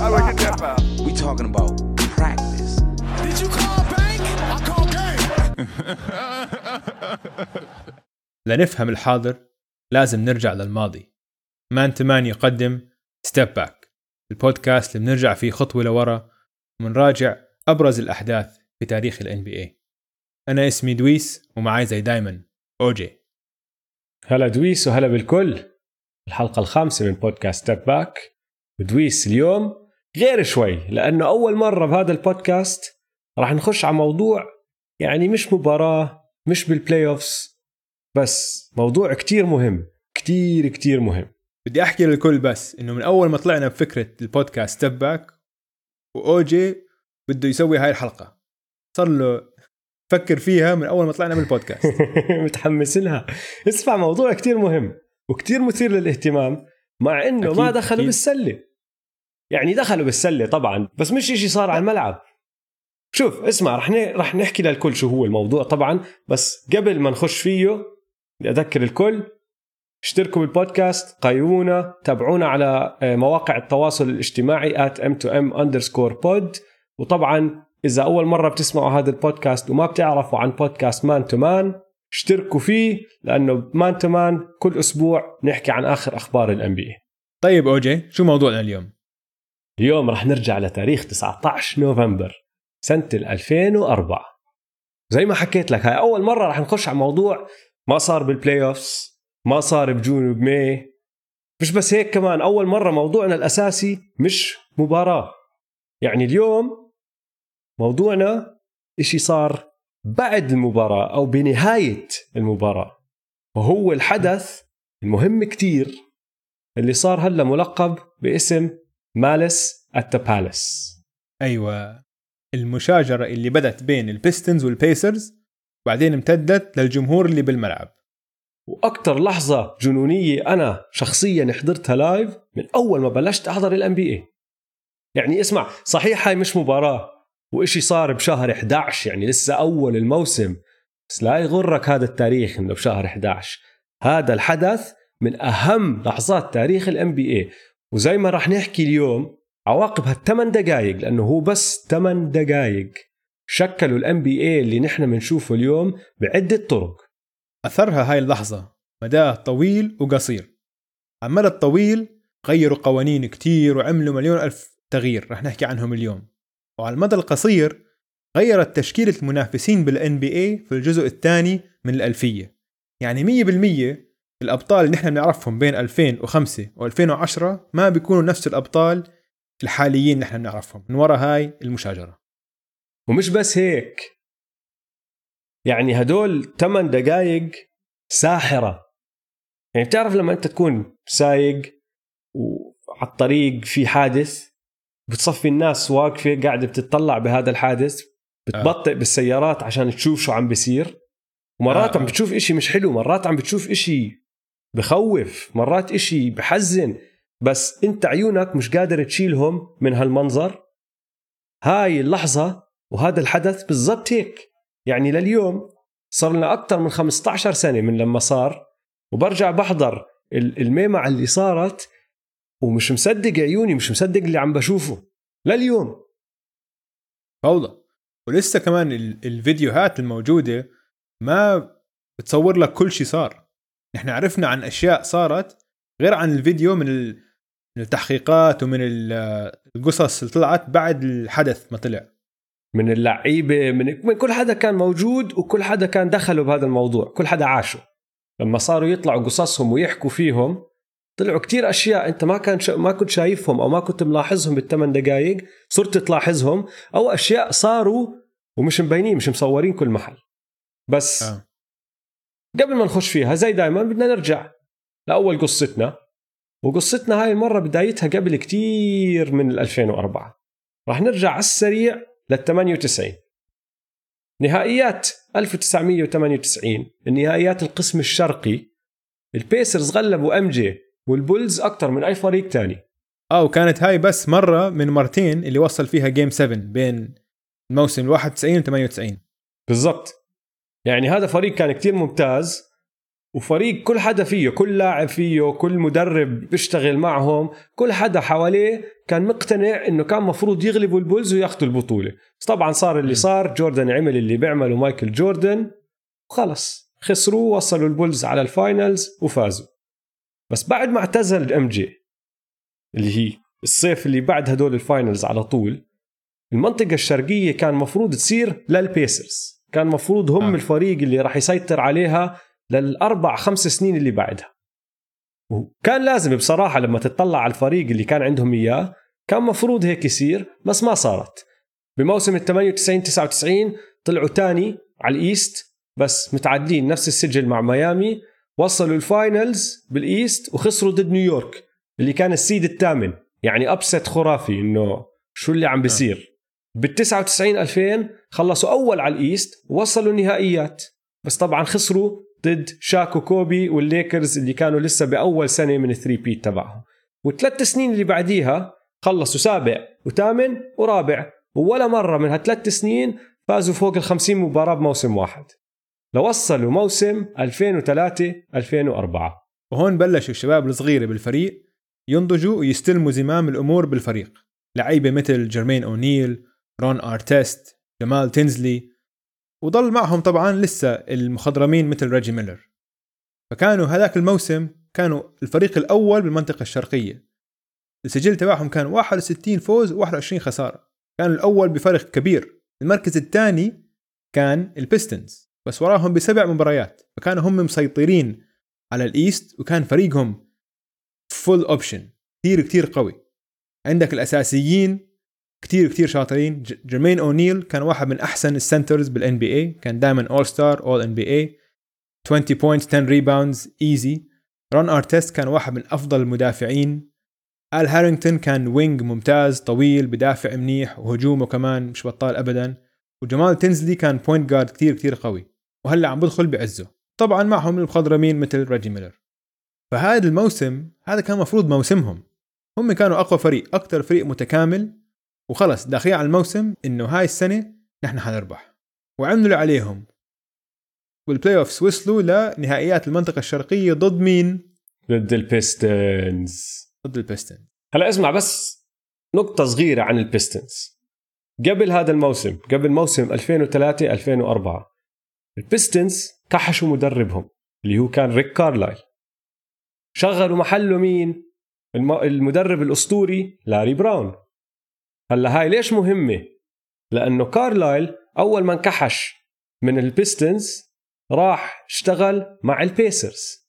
How do I get that foul? We talking about practice. Did you call bank? I call game. لنفهم الحاضر لازم نرجع للماضي Man to Man يقدم Step Back البودكاست اللي بنرجع فيه خطوة لورا ومنراجع أبرز الأحداث في تاريخ ال NBA أنا اسمي دويس ومعاي زي دايما أوجي هلا دويس وهلا بالكل الحلقة الخامسة من بودكاست Step Back ودويس اليوم غير شوي لأنه أول مرة بهذا البودكاست راح نخش على موضوع يعني مش مباراة مش بال playoffs بس موضوع كتير مهم كتير كتير مهم. بدي أحكي للكل بس إنه من أول ما طلعنا بفكرة البودكاست back وأوجي بده يسوي هاي الحلقة. صار له فكر فيها من أول ما طلعنا من البودكاست متحمس لها اسمع موضوع كتير مهم وكتير مثير للاهتمام مع إنه ما دخلوا. بالسلة. يعني دخلوا بالسلة طبعا بس مش إشي صار على الملعب. شوف اسمع رح رح نحكي للكل شو هو الموضوع طبعا بس قبل ما نخش فيه بدي أذكر الكل اشتركوا بالبودكاست قيمونا تابعونا على آه، مواقع التواصل الاجتماعي at m2m underscore pod. وطبعا إذا أول مرة بتسمعوا هذا البودكاست وما بتعرفوا عن بودكاست Man to Man اشتركوا فيه لأنه Man to Man كل أسبوع نحكي عن آخر أخبار ال NB طيب أوجي شو موضوعنا اليوم؟ اليوم رح نرجع لتاريخ 19 نوفمبر سنة ال 2004 زي ما حكيت لك هاي أول مرة رح نخش على موضوع ما صار بال playoffs ما صار ب June وب May مش بس هيك كمان أول مرة موضوعنا الأساسي مش مباراة. يعني اليوم موضوعنا إشي صار بعد المباراة أو بنهاية المباراة. وهو الحدث المهم كتير اللي صار هلا ملقب باسم Malice at the Palace أيوة. المشاجرة اللي بدت بين ال Pistons وال Pacers بعدين امتدت للجمهور اللي بالملعب. وأكثر لحظة جنونية أنا شخصيا حضرتها live من أول ما بلشت أحضر ال NBA يعني اسمع صحيح هاي مش مباراة وإشي صار بشهر 11 يعني لسه أول الموسم بس لا يغرك هذا التاريخ إنه بشهر 11 هذا الحدث من أهم لحظات تاريخ ال NBA وزي ما رح نحكي اليوم عواقب هالثمان دقائق لأنه هو بس ثمان دقائق شكلوا ال NBA اللي نحن بنشوفه اليوم بعدة طرق. أثرها هاي اللحظة مداه طويل وقصير. عمل الطويل غيروا قوانين كتير وعملوا مليون ألف تغيير رح نحكي عنهم اليوم. وعلى المدى القصير غيرت تشكيلة المنافسين بال NBA في الجزء الثاني من الألفية. يعني 100% الأبطال اللي نحن بنعرفهم بين 2005 و2010 ما بيكونوا نفس الأبطال الحاليين نحن بنعرفهم من وراء هاي المشاجرة ومش بس هيك يعني هدول 8 دقائق ساحرة يعني بتعرف لما أنت تكون سايق وعلى الطريق في حادث بتصفي الناس واقفة قاعدة بتتطلع بهذا الحادث بتبطئ آه. بالسيارات عشان تشوف شو عم بيصير ومرات آه. عم بتشوف إشي مش حلو مرات عم بتشوف إشي بخوف مرات إشي بحزن بس أنت عيونك مش قادر تشيلهم من هالمنظر؟ هاي اللحظة وهذا الحدث بالضبط هيك. يعني لليوم صار لنا أكثر من 15 سنة من لما صار وبرجع بحضر ال- الميمة اللي صارت ومش مصدق عيوني مش مصدق اللي عم بشوفه. لليوم. فوضى. ولسه كمان ال- الفيديوهات الموجودة ما بتصور لك كل شيء صار. نحن عرفنا عن أشياء صارت غير عن الفيديو من ال- من التحقيقات ومن ال- القصص اللي طلعت بعد الحدث ما طلع. من اللعيبة من, من كل حدا كان موجود وكل حدا كان دخله بهذا الموضوع كل حدا عاشه. لما صاروا يطلعوا قصصهم ويحكوا فيهم طلعوا كتير أشياء أنت ما كان شا... ما كنت شايفهم أو ما كنت ملاحظهم بالثمان دقائق صرت تلاحظهم أو أشياء صاروا ومش مبينين مش مصورين كل محل. بس آه. قبل ما نخش فيها زي دائما بدنا نرجع لأول قصتنا وقصتنا هاي المرة بدايتها قبل كتير من ال 2004 راح نرجع على السريع لل 98 نهائيات 1998 النهائيات القسم الشرقي. ال Pacers غلبوا MJ وال Bulls أكثر من أي فريق تاني. آه وكانت هاي بس مرة من مرتين اللي وصل فيها game 7 بين الموسم ال 91 و 98 بالضبط. يعني هذا فريق كان كتير ممتاز وفريق كل حدا فيه كل لاعب فيه كل مدرب بيشتغل معهم كل حدا حواليه كان مقتنع إنه كان مفروض يغلبوا ال Bulls وياخذوا البطولة. بس طبعا صار اللي صار جوردن عمل اللي بيعمله مايكل جوردن وخلص. خسروا وصلوا ال Bulls على ال finals وفازوا. بس بعد ما اعتزل MJ اللي هي الصيف اللي بعد هدول ال finals على طول المنطقة الشرقية كان مفروض تصير لل Pacers. كان مفروض هم آه. آه. الفريق اللي راح يسيطر عليها للأربع خمس سنين اللي بعدها وكان لازم بصراحة لما تطلع على الفريق اللي كان عندهم إياه كان مفروض هيك يصير بس ما صارت بموسم ال 98 99 طلعوا تاني على ال East بس متعادلين نفس السجل مع ميامي وصلوا ال finals بال East وخسروا ضد نيويورك اللي كان ال seed الثامن يعني upset خرافي إنه شو اللي عم بيصير بال 99 2000 خلصوا أول على ال East ووصلوا النهائيات. بس طبعا خسروا ضد Shaq و Kobe وال Lakers اللي كانوا لسه بأول سنة من ال three-peat تبعهم. والثلاث سنين اللي بعديها خلصوا سابع وثامن ورابع ولا مرة من هالثلاث سنين فازوا فوق ال 50 مباراة بموسم واحد. لوصلوا موسم 2003 2004 وهون بلشوا الشباب الصغيرة بالفريق ينضجوا ويستلموا زمام الأمور بالفريق. لعيبة مثل جيرمين أونيل رون أرتست جمال تينزلي وضل معهم طبعا لسه المخضرمين مثل ريجي ميلر. فكانوا هذاك الموسم كانوا الفريق الأول بالمنطقة الشرقية. السجل تبعهم كان 61 فوز و21 خسارة. كانوا الأول بفرق كبير. المركز الثاني كان ال Pistons بس وراهم بسبع مباريات. فكانوا هم مسيطرين على ال East وكان فريقهم full option كثير كثير قوي. عندك الأساسيين كثير كثير شاطرين. Jermaine O'Neal كان واحد من أحسن ال centers بال NBA كان دائما اول ستار اول ان بي اي 20 points 10 rebounds easy Ron Artest كان واحد من أفضل المدافعين. Al Harrington كان wing ممتاز طويل بدافع منيح وهجومه كمان مش بطال ابدا. و Jamaal Tinsley كان point guard كثير كثير قوي. وهلأ عم بدخل بعزه. طبعا معهم المخضرمين مثل Reggie Miller فهذا الموسم هذا كان مفروض موسمهم. هم كانوا أقوى فريق أكثر فريق متكامل. وخلص داخلين على الموسم إنه هاي السنة نحن حنربح. وعملوا عليهم. وال playoffs وصلوا لنهائيات المنطقة الشرقية ضد مين؟ ضد ال Pistons ضد ال Pistons هلا اسمع بس نقطة صغيرة عن ال Pistons قبل هذا الموسم قبل موسم 2003 2004 ال Pistons كحشوا مدربهم اللي هو كان Rick Carlisle شغلوا محله مين؟ الم- المدرب الأسطوري Larry Brown. هلا هاي ليش مهمة؟ لأنه كارلايل أول ما انكحش من البيستنز راح اشتغل مع البيسرز.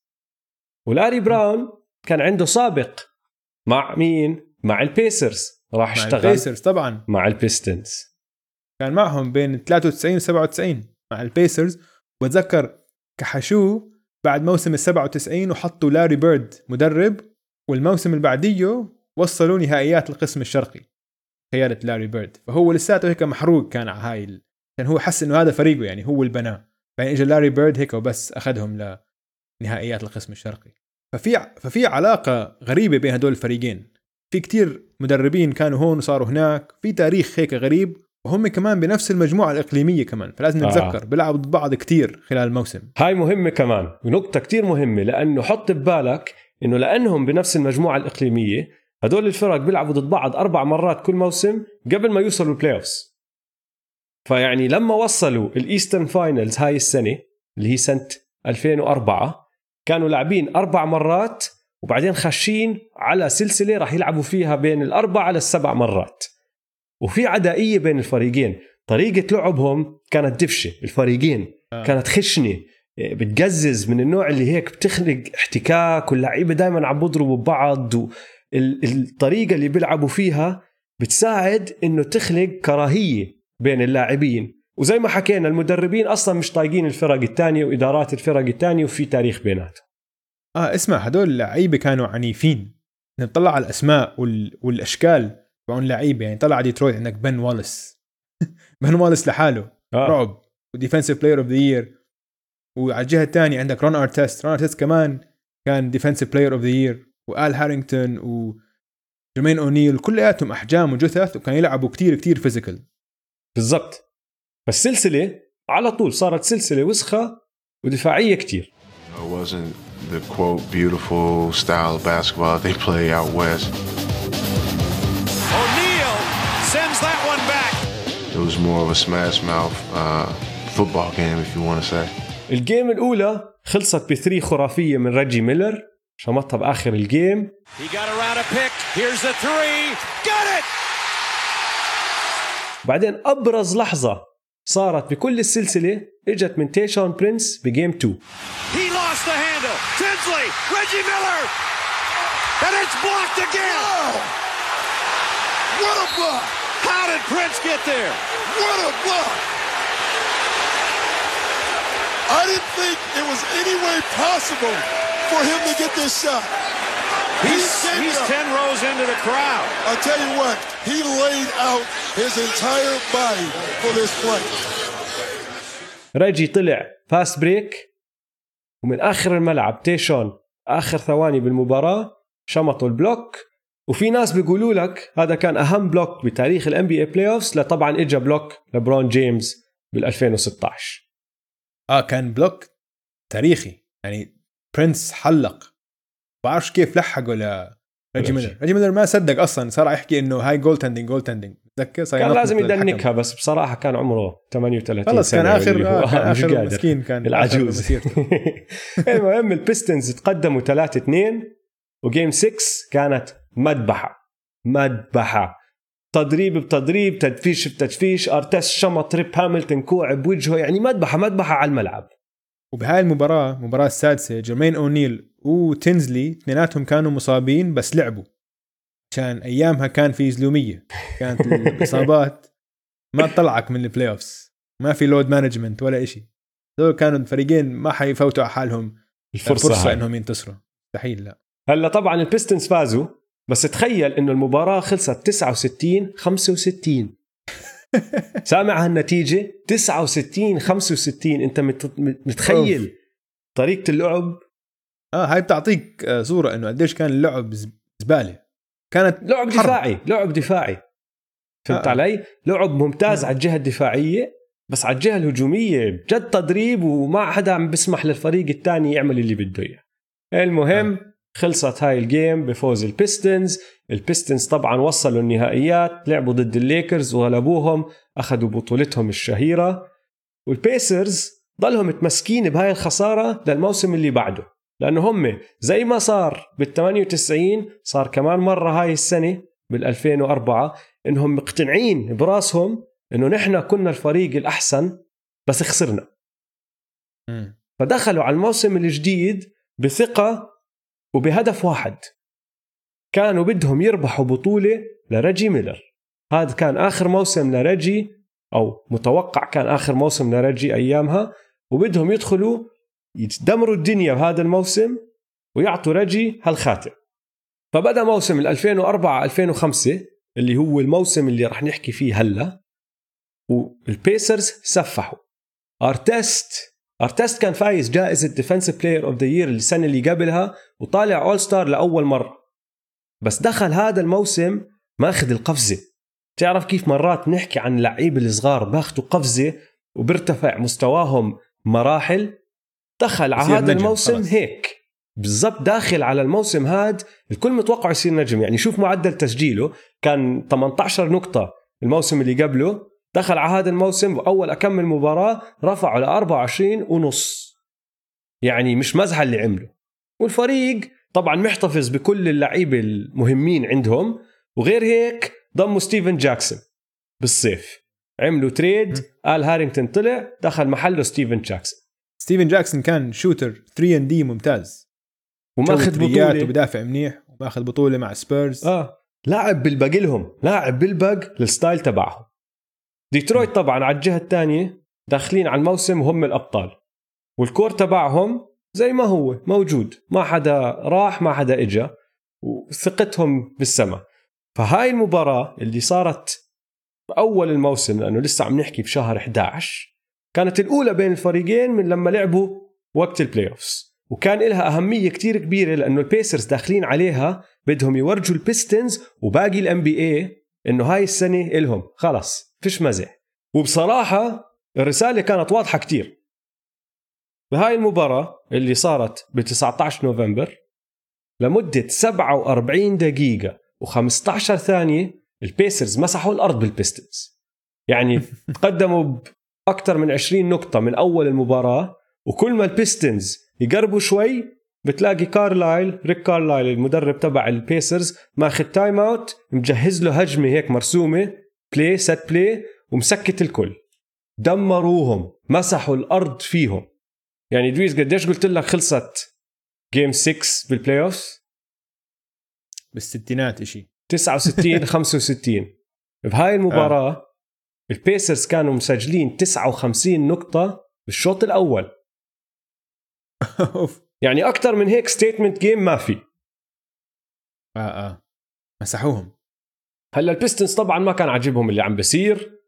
ولاري براون كان عنده سابق مع مين؟ مع البيسرز. راح مع اشتغل البيسرز طبعا. مع البيستنز. كان معهم بين 93 و 97 مع البيسرز. وبتذكر كحشوه بعد موسم ال 97 وحطوا لاري بيرد مدرب والموسم اللي بعديه وصلوا نهائيات القسم الشرقي. قيادة لاري بيرد. فهو لساته هيك محروق كان على هاي ال... كان هو حس إنه هذا فريقه يعني هو اللي بناه بعدين اجى لاري بيرد هيك وبس أخذهم لنهائيات القسم الشرقي. ففي ففي علاقة غريبة بين هدول الفريقين. في كتير مدربين كانوا هون وصاروا هناك. في تاريخ هيك غريب وهم كمان بنفس المجموعة الإقليمية كمان. فلازم آه. نتذكر بيلعبوا ضد بعض كتير خلال الموسم. هاي مهمة كمان ونقطة كتير مهمة لأنه حط ببالك إنه لأنهم بنفس المجموعة الإقليمية هدول الفرق بيلعبوا ضد بعض أربع مرات كل موسم قبل ما يوصلوا ال playoffs فيعني لما وصلوا ال Eastern Finals هاي السنة اللي هي سنة 2004 كانوا لاعبين أربع مرات وبعدين خاشين على سلسلة راح يلعبوا فيها بين الأربع للسبع مرات. وفي عدائية بين الفريقين. طريقة لعبهم كانت دفشة. الفريقين آه. كانت خشنة. بتقزز من النوع اللي هيك بتخلق احتكاك واللعيبة دائما عم بضربوا ببعض والطريقة اللي بيلعبوا فيها بتساعد إنه تخلق كراهية بين اللاعبين. وزي ما حكينا المدربين أصلا مش طايقين الفرق الثانية وإدارات الفرق الثانية وفي تاريخ بيناتهم. آه اسمع هدول اللعيبة كانوا عنيفين. نطلع على الأسماء وال... والأشكال تبعون لعيبة. يعني طلع على ديترويت عندك بن واليس. بن واليس لحاله. آه. رعب. و Defensive Player of the Year وعلى الجهة الثانية عندك رون أرتست. رون أرتست كمان كان Defensive Player of the Year وآل هارينغتون وجيرمين أونيل كلياتهم أحجام وجثث وكانوا يلعبوا كتير كتير physical بالضبط فالسلسلة على طول صارت سلسلة وسخة ودفاعية كتير It wasn't the quote beautiful style of basketball they play out west. O'Neal sends that one back. It was more of a smash mouth uh, football game, if you want to say. ال game الأولى خلصت ب three خرافية من ريجي ميلر شمطها باخر ال game! بعدين ابرز لحظه صارت بكل السلسله اجت من تيشون برينس ب game 2 He lost the handle. Tinsley, Reggie Miller. And it's blocked again. What a block! How did Prince get there? What a block! I didn't think it was any way possible for him to get this shot. He's, he's up. 10 rows into the crowd. I'll tell you what, he laid out his entire body for this play. ريجي طلع fast break ومن آخر الملعب تيشون آخر ثواني بالمباراة شمطوا ال block وفي ناس بيقولوا لك هذا كان أهم block بتاريخ ال NBA playoffs لطبعا اجى block لبرون جيمس بال 2016 آه كان block تاريخي يعني برنس حلق. بعرفش كيف لحقه ل ريجي ميلر. ريجي. ميلر ما صدق أصلا صار يحكي إنه هاي goaltending goaltending تذكر؟ صار كان لازم. يدنكها بس بصراحة كان عمره 38 خلص كان اخر آه كان آخر قادر. مسكين كان العجوز. المهم البيستنز تقدموا 3 2 و game 6 كانت مذبحة. مذبحة. تضريب بتضريب تدفيش بتدفيش أرتست شمط ريب هاملتون كوع بوجهه يعني مذبحة مذبحة على الملعب. وبهاي المباراة المباراة السادسة جيرمين أونيل وتنزلي اثنيناتهم كانوا مصابين بس لعبوا. عشان أيامها كان في زلومية كانت الإصابات ما تطلعك من ال playoffs ما في load management ولا إشي. دول كانوا الفريقين ما حيفوتوا على حالهم. الفرصة فرصة هاي. إنهم ينتصروا. مستحيل لا. هلا طبعا البيستنز فازوا بس تخيل إنه المباراة خلصت 69 65 سامع هالنتيجة؟ 69 65 انت مت- متخيل طريقة اللعب؟ آه هاي بتعطيك آه، صورة إنه قديش كان اللعب زب- زبالة. كانت لعب حرب. دفاعي لعب دفاعي. فهمت آه. علي؟ لعب ممتاز على الجهة الدفاعية بس على الجهة الهجومية جد تضريب وما حدا عم بيسمح للفريق الثاني يعمل اللي بده إياه. المهم خلصت هاي ال game بفوز البيستنز البيستنز طبعا وصلوا النهائيات لعبوا ضد الليكرز وغلبوهم أخذوا بطولتهم الشهيرة. والبيسرز ضلهم متمسكين بهاي الخسارة للموسم اللي بعده لأنه هم زي ما صار بال 98 صار كمان مرة هاي السنة بال 2004 إنهم مقتنعين برأسهم إنه نحن كنا الفريق الأحسن بس خسرنا. فدخلوا على الموسم الجديد بثقة وبهدف واحد. كانوا بدهم يربحوا بطولة لريجي ميلر. هذا كان آخر موسم لريجي أو متوقع كان آخر موسم لريجي أيامها وبدهم يدخلوا يدمروا الدنيا بهذا الموسم ويعطوا ريجي هالخاتم. فبدأ موسم ال 2004 2005 اللي هو الموسم اللي رح نحكي فيه هلا والبيسرز سفحوا. أرتست أرتست كان فايز جائزة Defensive Player of the Year السنة اللي قبلها وطالع All-Star لأول مرة. بس دخل هذا الموسم ماخذ القفزة. تعرف كيف مرات نحكي عن اللعيبه الصغار بأخذوا قفزة وبيرتفع مستواهم مراحل؟ دخل على هذا الموسم خلص. هيك. بالضبط داخل على الموسم هاد الكل متوقع يصير نجم. يعني شوف معدل تسجيله كان 18 نقطة الموسم اللي قبله. دخل على هذا الموسم وأول أكمل مباراة رفعه ل 24 ونص. يعني مش مزحة اللي عمله. والفريق طبعا محتفظ بكل اللعيبة المهمين عندهم وغير هيك ضموا ستيفن جاكسون بالصيف. عملوا trade آل هارينغتون طلع دخل محله ستيفن جاكسون. ستيفن جاكسون كان shooter 3 and D ممتاز. وماخذ بطولة. وبدافع منيح وماخذ بطولة مع سبيرز. آه. لاعب بلبق لهم لاعب بلبق لل style تبعهم. ديترويت طبعا على الجهة الثانية داخلين على الموسم وهم الأبطال. وال core تبعهم زي ما هو موجود. ما حدا راح ما حدا إجا وثقتهم بالسما. فهاي المباراة اللي صارت بأول الموسم لأنه لسه عم نحكي بشهر 11 كانت الأولى بين الفريقين من لما لعبوا وقت ال playoffs وكان لها أهمية كتير كبيرة لأنه البيسرز داخلين عليها بدهم يورجوا البيستنز وباقي ال NBA إنه هاي السنة إلهم. خلص فيش مزح. وبصراحة الرسالة كانت واضحة كتير. بهاي المباراة اللي صارت ب 19 نوفمبر لمدة 47 دقيقة و15 ثانية البيسرز مسحوا الأرض بالبيستنز. يعني تقدموا بأكثر من 20 نقطة من أول المباراة وكل ما البيستنز يقربوا شوي بتلاقي كارلايل ريك كارلايل المدرب تبع البيسرز ماخذ time out مجهز له هجمة هيك مرسومة بلاي set play ومسكت الكل. دمروهم مسحوا الأرض فيهم. يعني دويز قديش قلت لك خلصت game 6 بال playoff بالستينات إشي. 69 65 بهاي المباراة آه. البيسرز كانوا مسجلين 59 نقطة بالشوط الأول. يعني أكثر من هيك statement game ما في. آه آه. مسحوهم. هلا البيستنز طبعا ما كان عاجبهم اللي عم بصير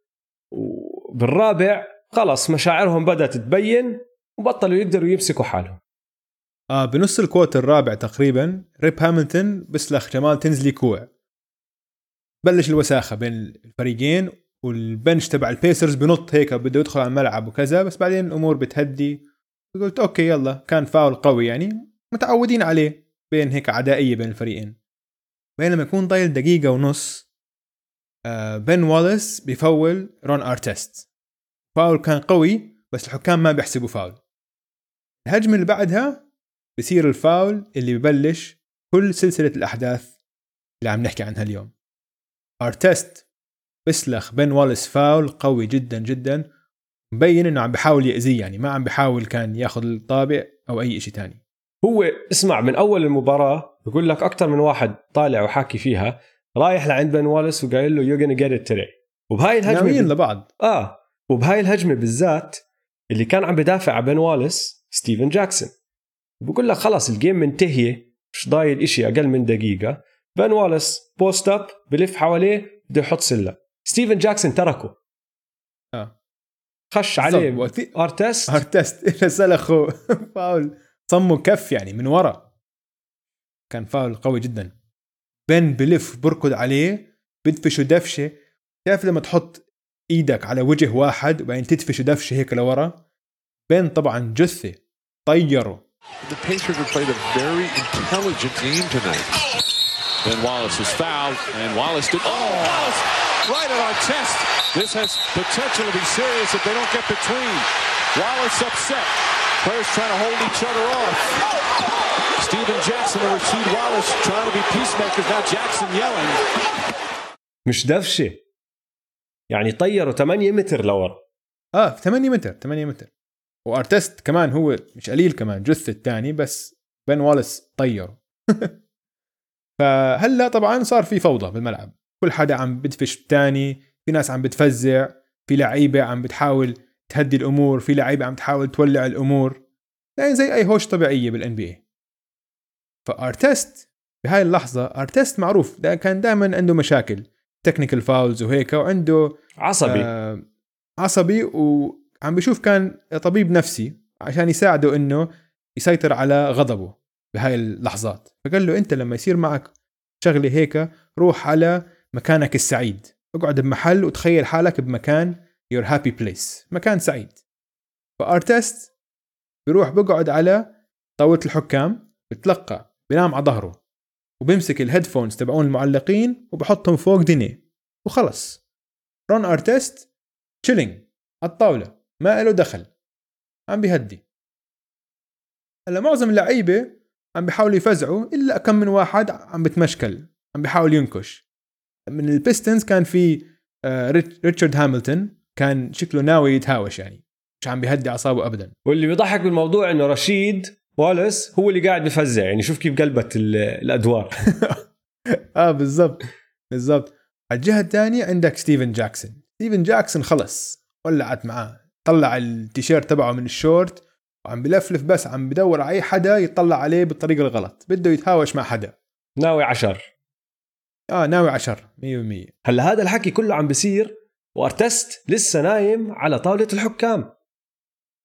وبالرابع خلص مشاعرهم بدأت تبين. وبطلوا يقدروا يمسكوا حالهم. آه بنص ال quarter الرابع تقريبا ريب هاملتون بسلخ جمال تنزلي كوع. بلش الوساخة بين الفريقين وال bench تبع البيسرز بنط هيك بده يدخل على الملعب وكذا بس بعدين الأمور بتهدي. قلت أوكي يلا. كان فاول قوي يعني متعودين عليه بين هيك عدائية بين الفريقين. بينما يكون ضايل دقيقة ونص آه بن واليس بيفول رون أرتست. فاول كان قوي بس الحكام ما بيحسبوا فاول. الهجمة اللي بعدها بصير الفاول اللي ببلش كل سلسلة الأحداث اللي عم نحكي عنها اليوم. ارتست بسلخ بن واليس فاول قوي جدا جدا مبين إنه عم بحاول يأذيه يعني ما عم بحاول كان ياخذ الطابع أو أي شيء تاني. هو اسمع من أول المباراة بقول لك أكثر من واحد طالع وحاكي فيها رايح لعند بن واليس وقايل له you gonna get it today. وبهاي الهجمة ناويين لبعض. آه وبهاي الهجمة بالذات اللي كان عم بدافع عن بن واليس ستيفن جاكسون. بقول لك خلص ال game منتهيه مش ضايل إشي أقل من دقيقة. بن واليس post up بلف حواليه بده يحط سلة. ستيفن جاكسون تركه. آه. خش عليه. بالضبط. أرتست. أرتست. سلخه فاول. صمه كف يعني من ورا. كان فاول قوي جدا. بن بلف بركض عليه. بدفشه دفشه تعرف لما تحط إيدك على وجه واحد وبعدين تدفشه دفشه هيك لورا؟ بن طبعا جثة. طيره The Pacers have played a very intelligent game tonight. Then Wallace is fouled, and Wallace did. Oh, Wallace right at our chest. This has potential to be serious if they don't get between. Wallace upset. Players trying to hold each other off. Steven Jackson and Rasheed Wallace trying to be peacemakers. Now Jackson yelling. مش دفشه يعني طيروا 8 متر لورا آه 8 متر 8 متر وأرتست كمان هو مش قليل كمان جثة الثاني بس بن واليس طيره فهلأ طبعا صار في فوضى بالملعب. كل حدا عم بدفش الثاني في ناس عم بتفزع في لعيبة عم بتحاول تهدي الأمور في لعيبة عم تحاول تولع الأمور. يعني زي أي هوش طبيعية بال NBA فأرتست بهاي اللحظة أرتست معروف دا كان دائما عنده مشاكل technical fouls وهيك وعنده عصبي. آه عصبي وعم بشوف كان طبيب نفسي عشان يساعده إنه يسيطر على غضبه بهاي اللحظات. فقال له أنت لما يصير معك شغلة هيك روح على مكانك السعيد. اقعد بمحل وتخيل حالك بمكان your happy place مكان سعيد. فارتست بيروح بقعد على طاولة الحكام بتلقى بنام على ظهره وبمسك ال headphones تبعون المعلقين وبحطهم فوق دينيه وخلص. رون ارتست chilling على الطاولة. ما له دخل عم بيهدي. هلأ معظم اللعيبة عم بيحاولوا يفزعوا إلا كم من واحد عم بتمشكل عم بيحاول ينكش. من البيستنز كان في آه، ريتش- ريتشارد هاملتون كان شكله ناوي يتهاوش يعني مش عم بيهدي أعصابه ابدا. واللي بيضحك بالموضوع إنه رشيد واليس هو اللي قاعد بفزع يعني شوف كيف قلبت ال- الأدوار. آه بالضبط بالضبط. على الجهة الثانية عندك ستيفن جاكسون. ستيفن جاكسون خلص ولعت معاه. طلع التيشيرت تبعه من الشورت وعم بلفلف بس عم بدور على أي حدا يطلع عليه بالطريقة الغلط. بده يتهاوش مع حدا. ناوي عشر. آه ناوي عشر 100% هلأ هذا الحكي كله عم بيصير وأرتست لسه نايم على طاولة الحكام.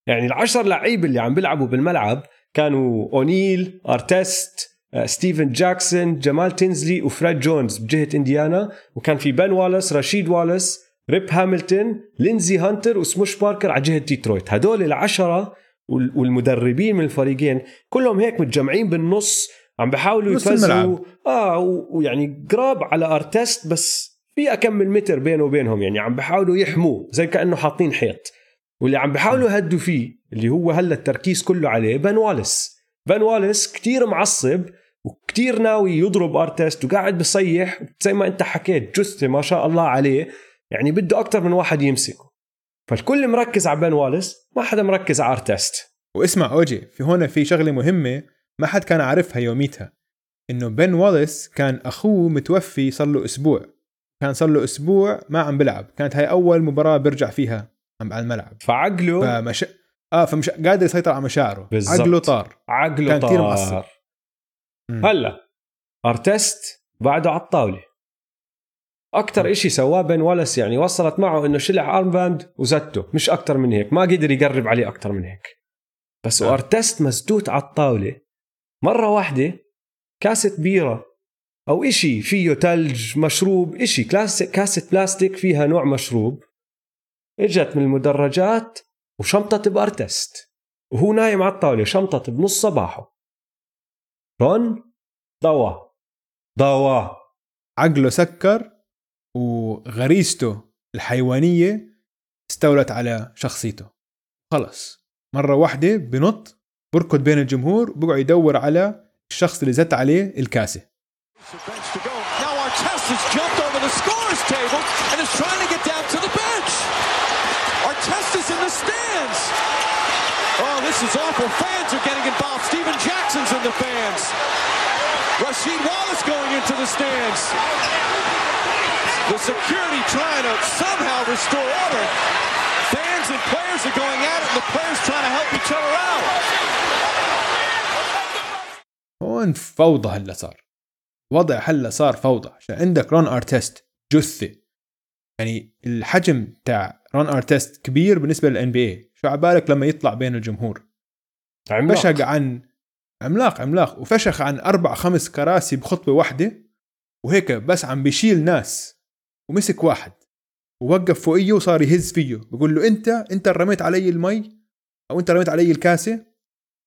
يعني العشر لعيبه اللي عم بيلعبوا بالملعب كانوا أونيل أرتست آه، ستيفن جاكسون جمال تينزلي وفريد جونز بجهة إنديانا وكان في بن واليس رشيد واليس ريب هاملتون ليندزي هانتر وسموش باركر على جهة ديترويت. هدول العشرة وال- والمدربين من الفريقين كلهم هيك متجمعين بالنص عم بيحاولوا نص يفزعوا. آه ويعني قراب على أرتست بس في اكمل متر بينه وبينهم. يعني عم بيحاولوا يحموه زي كأنه حاطين حيط. واللي عم بيحاولوا يهدوا فيه اللي هو هلا التركيز كله عليه بن واليس. بن واليس كتير معصب وكتير ناوي يضرب أرتست وقاعد بصيح. زي ما أنت حكيت جثة ما شاء الله عليه. يعني بده أكثر من واحد يمسكه. فالكل مركز على بن واليس ما حدا مركز على ارتست واسمع أوجي في هون في شغلة مهمة ما حد كان عارفها يوميتها. إنه بن واليس كان أخوه متوفي صار له أسبوع. كان صار له أسبوع ما عم بلعب. كانت هاي أول مباراة بيرجع فيها عم على الملعب. فعقله؟ فمش آه فمش قادر يسيطر على مشاعره. بالزبط. عقله طار. عقله كان طار. معصب. مم. هلا ارتست بعده على الطاوله أكثر إشي سواه بن واليس يعني وصلت معه إنه شلع arm band وزته. مش أكثر من هيك. ما قدر يقرب عليه أكثر من هيك. بس آه. وأرتست مسدود على الطاولة. مرة واحدة كاسة بيرة أو إشي فيه تلج مشروب إشي كاسه كاسة بلاستيك فيها نوع مشروب. إجت من المدرجات وشمطت بأرتست. وهو نايم على الطاولة شمطت بنص صباحه. رون ضوى. ضوى. عقله سكر. وغريزته الحيوانيه استولت على شخصيته خلص مره واحدة بنط بركض بين الجمهور بقعد يدور على الشخص اللي زت عليه stands. Oh, this is awful. Fans are getting involved. Jackson's in the. Rasheed Wallace going into the stands. The security trying to somehow restore order. Fans and players are going at it, and the players trying to help each other out. هون فوضى هلا صار. وضع هلا صار فوضى. عشان عندك رون ارتست جثه يعني الحجم تاع رون ارتست كبير بالنسبة للان بي اي شو عبالك لما يطلع بين الجمهور؟ عملاق. فشق عن عملاق عملاق. وفشخ عن أربع خمس كراسي بخطوة واحدة. وهيك بس عم بيشيل ناس. ومسك واحد ووقف فوقيه وصار يهز فيه. بقول له أنت أنت رميت علي المي أو أنت رميت علي الكاسة؟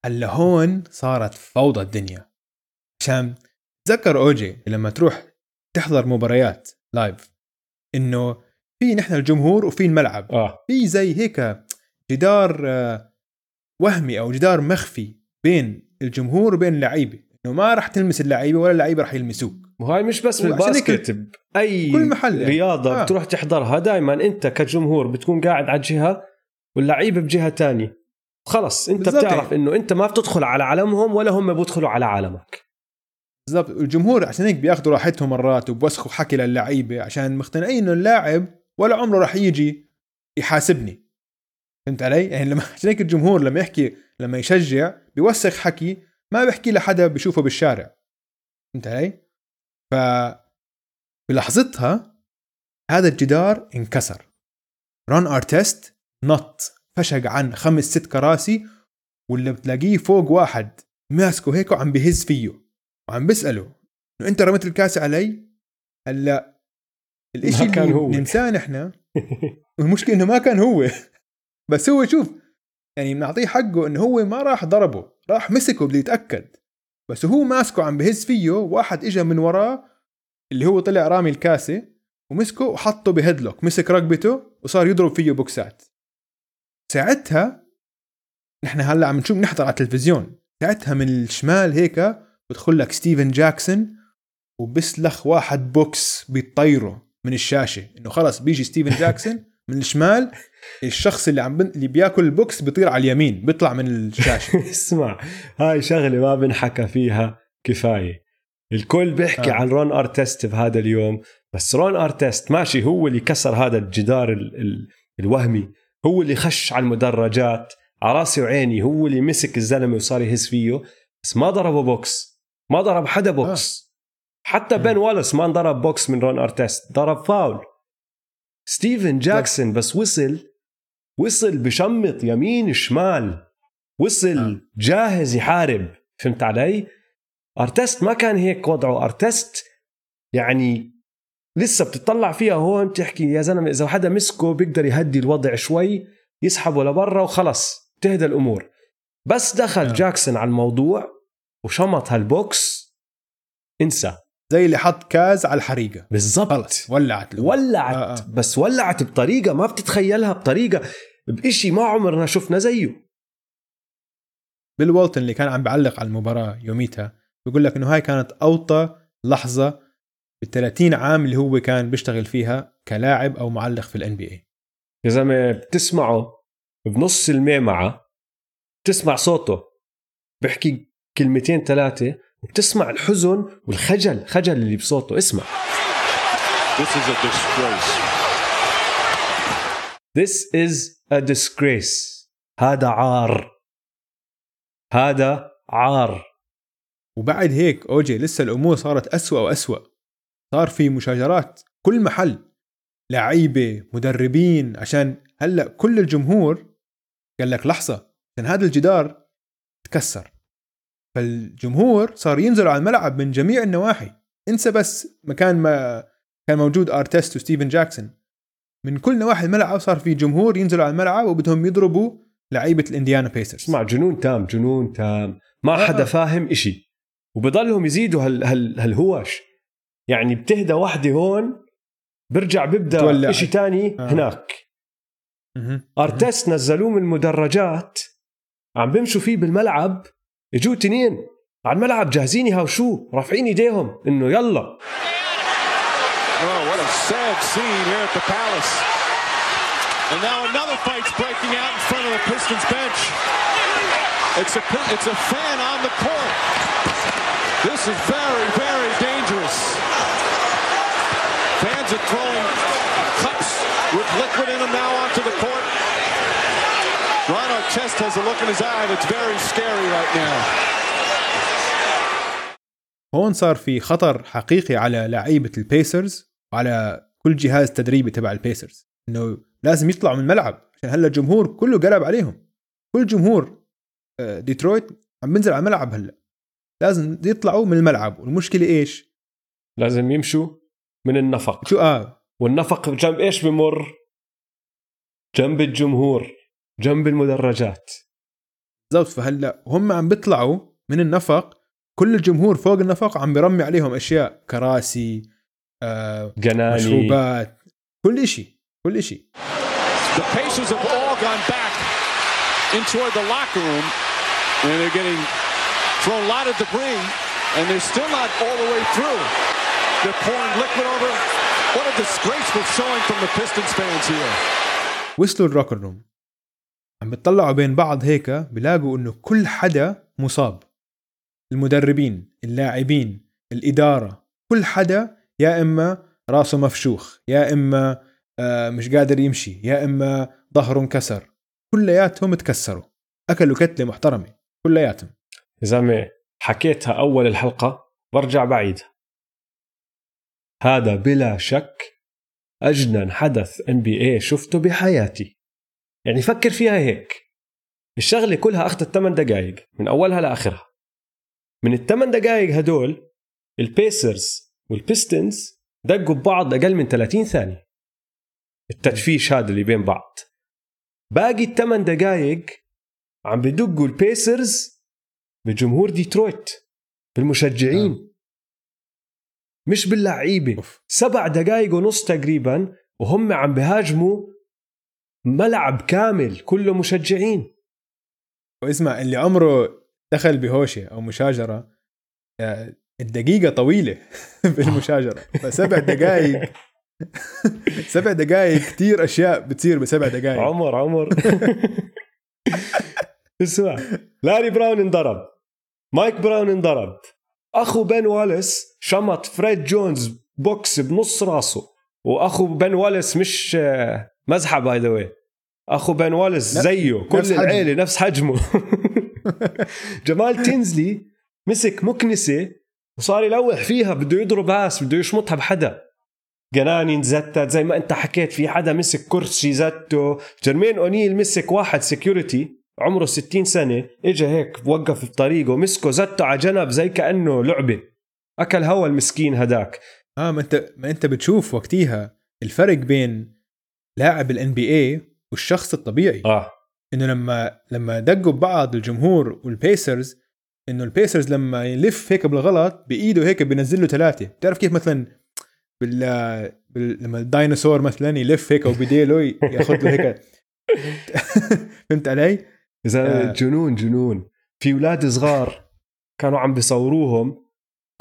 هلا هون صارت فوضى الدنيا. عشان تذكر أوجي لما تروح تحضر مباريات لايف إنه في نحن الجمهور وفي الملعب. آه. في زي هيك جدار آه، وهمي أو جدار مخفي بين الجمهور وبين اللعيبة. إنه ما راح تلمس اللعيبة ولا اللعيبة راح يلمسوك. وهاي مش بس بالباسكت بأي كل محل يعني. رياضة آه. بتروح تحضرها دائما أنت كجمهور بتكون قاعد على جهة واللعيبه بجهة تانية خلص أنت بتعرف. إنه أنت ما بتدخل على عالمهم ولا هم بيدخلوا على عالمك بالضبط الجمهور عشان هيك بياخذوا راحتهم مرات وبوسخوا حكي للعيبة عشان مقتنعين إنه اللاعب ولا عمره راح يجي يحاسبني فهمت علي؟ يعني لما عشان هيك الجمهور لما يحكي لما يشجع بيوسخ حكي ما بيحكي لحدا بيشوفه بالشارع فهمت علي؟ ف بلحظتها هذا الجدار انكسر. رون ارتست نط فشق عن خمس ست كراسي واللي بتلاقيه فوق واحد. ماسكه هيك وعم بهز فيه. وعم بسأله إنه أنت رميت الكاسة علي؟ هلا الإشي ما كان اللي هو. ننساه نحن. والمشكلة إنه ما كان هو. بس هو شوف يعني بنعطيه حقه إنه هو ما راح ضربه. راح مسكه بده يتأكد. بس هو ماسكه عم بهز فيه واحد اجى من وراه اللي هو طلع رامي الكاسة ومسكه وحطه بهيدلوك مسك رقبته وصار يضرب فيه بوكسات. ساعتها نحن هلأ عم نشوف نحضر على التلفزيون. ساعتها من الشمال هيك بدخل لك ستيفن جاكسون وبسلخ واحد بوكس بيطيره من الشاشة. إنه خلص بيجي ستيفن جاكسون من الشمال الشخص اللي عم بن... اللي بياكل البوكس بيطير على اليمين بيطلع من الشاشة اسمع هاي شغلة ما بنحكى فيها كفاية الكل بيحكي آه. آه. عن رون أرتست بهذا اليوم بس رون أرتست ماشي هو اللي كسر هذا الجدار ال ال الوهمي هو اللي خش على المدرجات على راسي وعيني هو اللي مسك الزلمة وصار يهز فيه بس ما ضربه بوكس ما ضرب حدا بوكس آه. حتى بن والس ما انضرب بوكس من رون أرتست ضرب فاول ستيفن جاكسون بس وصل وصل بشمط يمين شمال. وصل. آه. جاهز يحارب. فهمت علي؟ أرتست ما كان هيك وضعه. أرتست يعني لسه بتطلع فيها هون تحكي يا زلمة إذا حدا مسكه بيقدر يهدي الوضع شوي يسحبه لبرا وخلص. تهدى الأمور. بس دخل آه. جاكسون على الموضوع وشمط هالبوكس. انسى. زي اللي حط كاز على الحريقة. بالضبط. خلص ولعت له. ولعت. آه، آه. بس ولعت بطريقة ما بتتخيلها بطريقة بإشي ما عمرنا شفنا زيه. بيل والتون اللي كان عم بيعلق على المباراة يوميتها بيقول لك إنه هاي كانت أوطى لحظة بال 30 عام اللي هو كان بيشتغل فيها كلاعب أو معلق في الان بي اي يا زلمة بتسمعه بنص الميمعه بتسمع صوته بحكي كلمتين ثلاثة وبتسمع الحزن والخجل خجل اللي بصوته. اسمع. This is a disgrace. This is a disgrace. هذا عار. هذا عار. وبعد هيك أوجي لسه الأمور صارت أسوأ وأسوأ. صار في مشاجرات كل محل. لعيبة مدربين عشان هلأ كل الجمهور قال لك لحظة عشان هذا الجدار تكسر. فالجمهور صار ينزلوا على الملعب من جميع النواحي انسى بس مكان ما كان موجود ارتست وستيفن جاكسون من كل نواحي الملعب صار في جمهور ينزلوا على الملعب وبدهم يضربوا لعيبة الإنديانا بيسرز اسمع جنون تام جنون تام ما آه، حدا آه. فاهم إشي وبضلهم يزيدوا هال هال هالهواش يعني بتهدى وحدة هون برجع ببدأ تولع. إشي تاني آه. هناك مهم. ارتست نزلوه من المدرجات عم بمشوا فيه بالملعب اجوا تنين على الملعب جاهزين يهاوشوه رافعين ايديهم انه يلا Oh. And now another fight's breaking out in front of the Pistons bench. It's a it's a fan on the court. This is very very dangerous. Fans are throwing cups with liquid in them now onto the court. Ron Artest has a look in his eye that's very scary right now. هون صار في خطر حقيقي على لعيبة البيسرز وعلى كل جهاز تدريبي تبع البيسرز إنه لازم يطلعوا من الملعب عشان هلا الجمهور كله قلب عليهم. كل جمهور آه، ديترويت عم بنزل على الملعب هلا. لازم يطلعوا من الملعب والمشكلة إيش؟ لازم يمشوا من النفق. شو آه. والنفق جنب إيش بمر؟ جنب الجمهور. جنب المدرجات بالضبط فهلا هم عم بيطلعوا من النفق كل الجمهور فوق النفق عم برمي عليهم اشياء كراسي آه جناني مشروبات كل شيء كل شيء The Pacers have all gone back into the locker room, and they're getting thrown a lot of debris, and they're still not all the way through. They're pouring liquid over. What a disgraceful showing from the Pistons fans here. وصلوا الروكر روم عم بتطلعوا بين بعض هيك بلاقوا إنه كل حدا مصاب. المدربين اللاعبين الإدارة كل حدا يا إما راسه مفشوخ يا إما آه، مش قادر يمشي يا إما ظهره انكسر. كلياتهم تكسروا. أكلوا كتلة محترمة كلياتهم. يا زلمه حكيتها أول الحلقة برجع بعيدها هذا بلا شك أجنن حدث NBA شفته بحياتي. يعني فكر فيها هيك. الشغلة كلها أخذت 8 دقائق من أولها لآخرها. من الثمان دقائق هدول البيسرز والبيستونز دقوا ببعض أقل من 30 ثانية. التدفيش هذا اللي بين بعض. باقي الثمان دقائق عم بدقوا البيسرز بجمهور ديترويت بالمشجعين. مش باللعيبة. سبع دقائق ونص تقريبا وهم عم بهاجموا ملعب كامل كله مشجعين. واسمع اللي عمره دخل بهوشة أو مشاجرة آه، الدقيقة طويلة بالمشاجرة فسبع دقائق سبع دقائق كتير أشياء بتصير بسبع دقائق عمر عمر. اسمع. لاري براون انضرب. مايك براون انضرب. أخو بن واليس شمط فريد جونز بوكس بنص راسه. وأخو بن واليس مش آه، مزحة by the way أخو بن واليس نفس- زيه كل نفس. العيلة نفس حجمه. جمال تينزلي مسك مكنسة وصار يلوح فيها بده يضرب ناس بده يشمطها بحدا. قناني انزتت زي ما انت حكيت في حدا مسك كرسي زته جرمين أونيل مسك واحد security عمره 60 سنة اجى هيك وقف بطريقه مسكه زته على جنب زي كأنه لعبة. أكل هوا المسكين هداك. آه ما انت ما أنت بتشوف وقتيها. الفرق بين لاعب ال NBA والشخص الطبيعي. آه. إنه لما لما دقوا ببعض الجمهور والبيسرز إنه البيسرز لما يلف هيك بالغلط بإيده هيك بينزل له ثلاثة. بتعرف كيف مثلا بال, بال... لما الديناصور مثلا يلف هيك وبذيله ياخذ له هيك. فهمت علي؟ إذا آه. جنون جنون. في أولاد صغار كانوا عم بيصوروهم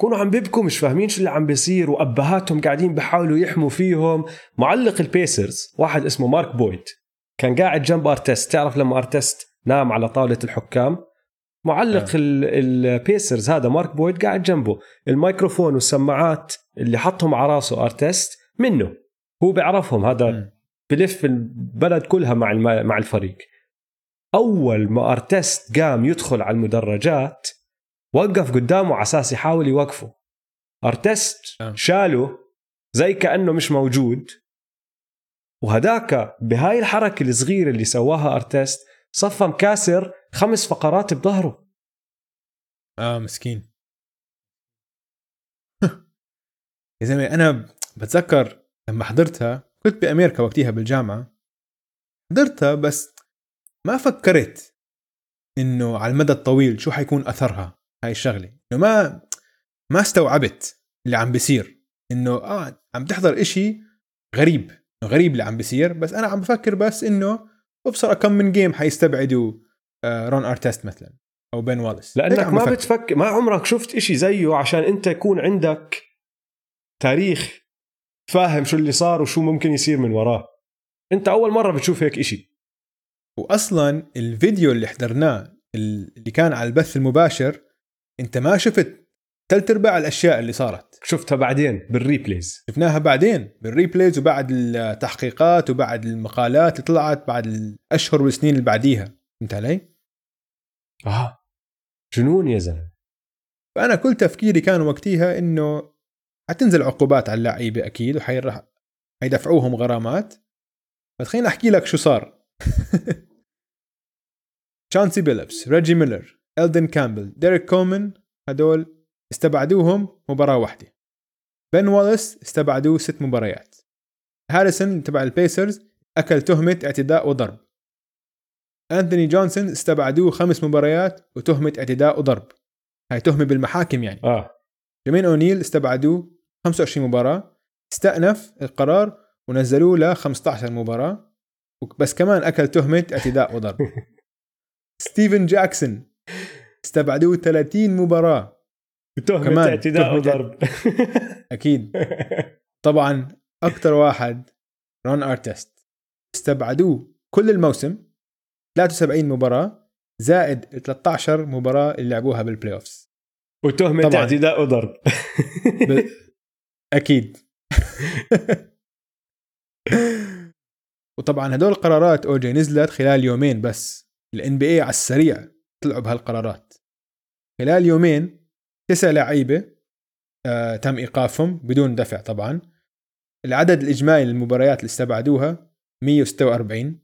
كانوا عم بيبكوا مش فاهمين شو اللي عم بيصير وأبهاتهم قاعدين بيحاولوا يحموا فيهم. معلق البيسرز واحد اسمه مارك بويل كان قاعد جنب أرتست. تعرف لما أرتست نام على طاولة الحكام؟ معلق آه. ال- البيسرز هذا مارك بويل قاعد جنبه. الميكروفون والسماعات اللي حطهم على راسه أرتست منه. هو بيعرفهم هذا. بلف البلد كلها مع مع الفريق. أول ما أرتست قام يدخل على المدرجات وقف قدامه على أساس يحاول يوقفه. أرتست آه. شاله زي كأنه مش موجود. وهداك بهاي الحركة الصغيرة اللي سواها أرتست صفى مكسر خمس فقرات بظهره. آه مسكين. يا زلمة أنا بتذكر لما حضرتها كنت بأمريكا وقتها بالجامعة. حضرتها بس ما فكرت إنه على المدى الطويل شو حيكون أثرها. هاي الشغلة. إنه ما ما استوعبت اللي عم بيصير. إنه آه عم تحضر إشي غريب. غريب اللي عم بيصير. بس أنا عم بفكر بس إنه أبصر كم من جيم حيستبعدوا آه رون ارتست مثلا أو بين واليس هيك لأنك ما بفكر. بتفكر ما عمرك شفت إشي زيه عشان أنت يكون عندك تاريخ فاهم شو اللي صار وشو ممكن يصير من وراه. أنت أول مرة بتشوف هيك إشي. واصلا الفيديو اللي حضرناه اللي كان على البث المباشر انت ما شفت ثلاث ارباع الأشياء اللي صارت. شفتها بعدين بال replays. شفناها بعدين بال replays وبعد التحقيقات وبعد المقالات اللي طلعت بعد الأشهر والسنين اللي بعديها. فهمت علي؟ آه. جنون يا زلمة؟ فأنا كل تفكيري كان وقتيها إنه حتنزل عقوبات على اللعيبة أكيد وحيرح حيدفعوهم غرامات. بس خليني أحكي لك شو صار. شانسي بيلبس ريجي ميلر الدن كامبل ديريك كولمان هدول استبعدوهم مباراة واحدة. بن والاس استبعدوه ست مباريات. هاريسون تبع البيسرز أكل تهمة اعتداء وضرب. أنثوني جونسون استبعدوه خمس مباريات وتهمة اعتداء وضرب. هاي تهمة بالمحاكم يعني. آه. جيرمين أونيل استبعدوه 25 مباراة. استأنف القرار ونزلوه ل 15 مباراة. بس كمان أكل تهمة اعتداء وضرب. ستيفن جاكسون استبعدوه 30 مباراة. تهمة اعتداء وضرب. أكيد. طبعا أكثر واحد رون أرتست. استبعدوه كل الموسم 73 مباراة زائد 13 مباراة اللي لعبوها بال playoffs وتهمة طبعاً. اعتداء وضرب. ب... أكيد. وطبعا هدول القرارات اوجي نزلت خلال يومين بس. ال NBA على السريع. طلعوا بهالقرارات خلال يومين تسع لعيبة آه تم إيقافهم بدون دفع طبعا. العدد الإجمالي للمباريات اللي استبعدوها 146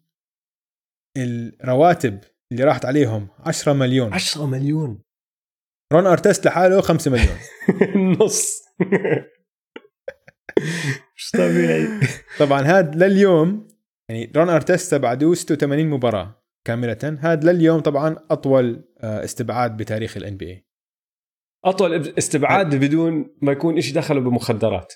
الرواتب اللي راحت عليهم 10 مليون. 10 مليون. رون ارتست لحاله 5 مليون. نص. مش طبيعي. طبعا هذا لليوم يعني رون ارتست استبعدوه 86 مباراة. كاملة. هذا لليوم طبعا أطول آه، استبعاد بتاريخ ال NBA أطول استبعاد بدون ما يكون إشي دخله بمخدرات.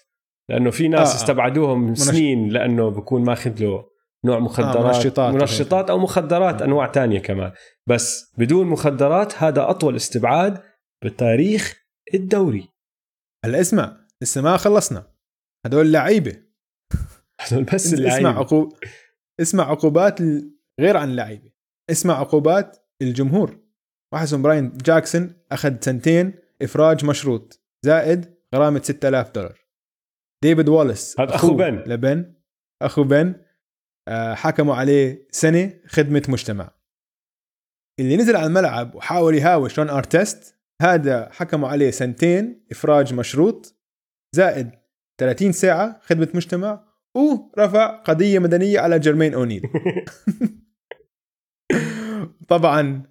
لأنه في ناس آه، آه. استبعدوهم من منش- سنين لأنه بكون ماخذ له نوع مخدرات آه، منشطات منشطات أو مخدرات أنواع تانية كمان. بس بدون مخدرات هذا أطول استبعاد بتاريخ الدوري. هلا اسمع لسه ما خلصنا. هدول لعيبة. هذول بس اسمع اللعيبه عقوب اسمع عقوبات غير عن اللعيبه اسمع عقوبات الجمهور. واحد اسمه براين جاكسون أخذ سنتين إفراج مشروط زائد غرامة 6000 دولار. ديفيد واليس هذا أخو بن. لبن. أخو بن آه، حكموا عليه سنة خدمة مجتمع. اللي نزل على الملعب وحاول يهاوش رون أرتست هذا حكموا عليه سنتين إفراج مشروط زائد 30 ساعة خدمة مجتمع ورفع قضية مدنية على جيرمين أونيل. طبعا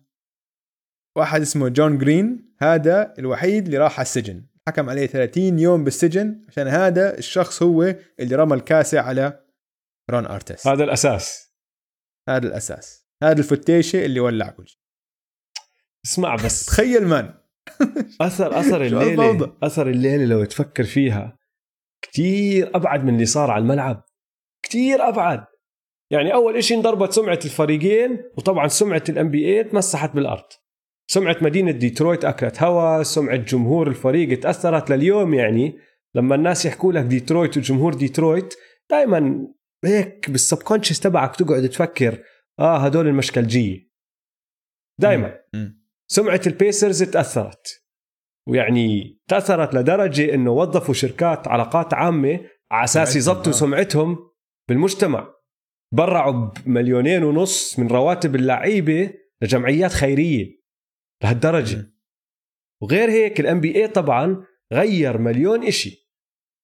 واحد اسمه جون جرين هذا الوحيد اللي راح على السجن. حكم عليه 30 يوم بالسجن عشان هذا الشخص هو اللي رمى الكاسة على رون أرتس. هذا الأساس. هذا الأساس. هذا الفتيشة اللي ولع كل شيء. اسمع بس. تخيل man. اثر أثر الليلة؟ أثر الليلة لو تفكر فيها كتير أبعد من اللي صار على الملعب. كتير أبعد. يعني أول إشي انضربت سمعة الفريقين وطبعا سمعة ال NBA تمسحت بالأرض. سمعة مدينة ديترويت أكلت هوا سمعة جمهور الفريق تأثرت لليوم يعني. لما الناس يحكوا لك ديترويت وجمهور ديترويت دائما هيك بال subconscious تبعك تقعد تفكر آه هدول المشكلجية. دائما. سمعة البيسرز تأثرت. ويعني تأثرت لدرجة إنه وظفوا شركات علاقات عامة على أساس يضبطوا آه. سمعتهم بالمجتمع. تبرعوا بمليونين ونص من رواتب اللعيبة لجمعيات خيرية لهالدرجة. وغير هيك ال NBA طبعا غير مليون إشي.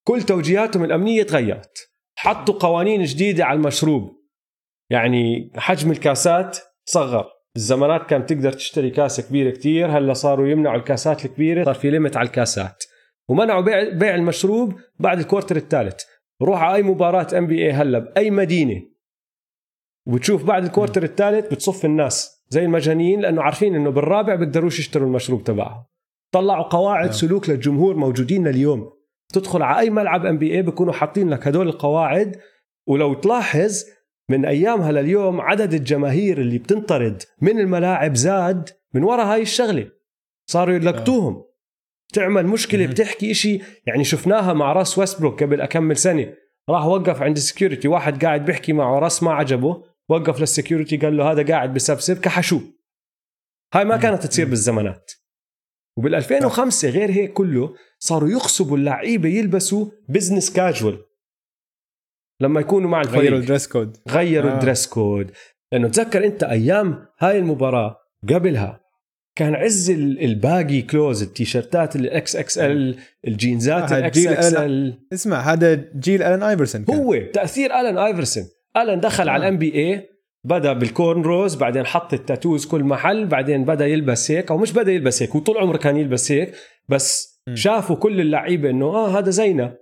كل توجيهاتهم الأمنية تغيرت. حطوا قوانين جديدة على المشروب. يعني حجم الكاسات صغر بالزمانات كانت تقدر تشتري كاسه كبيره كتير هلأ صاروا يمنعوا الكاسات الكبيرة. صار في limit على الكاسات. ومنعوا بيع بيع المشروب بعد ال quarter الثالث. روح على أي مباراة NBA هلأ بأي مدينة. وبتشوف بعد ال quarter الثالث بتصف الناس زي المجانين لأنه عارفين إنه بالرابع بيقدروش يشتروا المشروب تبعهم طلعوا قواعد نعم. سلوك للجمهور موجودين لليوم تدخل على أي ملعب NBA بيكونوا حاطين لك هدول القواعد ولو تلاحظ من أيامها لليوم عدد الجماهير اللي بتنطرد من الملاعب زاد من وراء هاي الشغلة. صاروا يلقطوهم. تعمل مشكلة. بتحكي إشي يعني شفناها مع راسل ويستبروك قبل أكمل سنة. راح وقف عند ال security واحد قاعد بيحكي معه راس ما عجبه. وقف لل security قال له هذا قاعد بسبسب كحشوه هاي ما. كانت تصير. بالزمانات. وبال 2005 غير هيك كله صاروا يغصبوا اللعيبة يلبسوا business casual لما يكونوا مع غيروا الفريق الدريس كود. غيروا آه. الدريس كود. لأنه تذكر أنت أيام هاي المباراة قبلها كان عز ال- الباقي كلوز التيشيرتات الاكس إكس ال الجينزات آه، الاكس إكس ال اسمع هذا جيل الان ايفرسون كان. هو تأثير الان ايفرسون الان دخل. على الام بي اي بدأ بالكورن روز بعدين حط التاتوز كل محل بعدين بدأ يلبس هيك أو مش بدأ يلبس هيك وطول عمره كان يلبس هيك بس م. شافوا كل اللعيبة إنه آه هذا زينا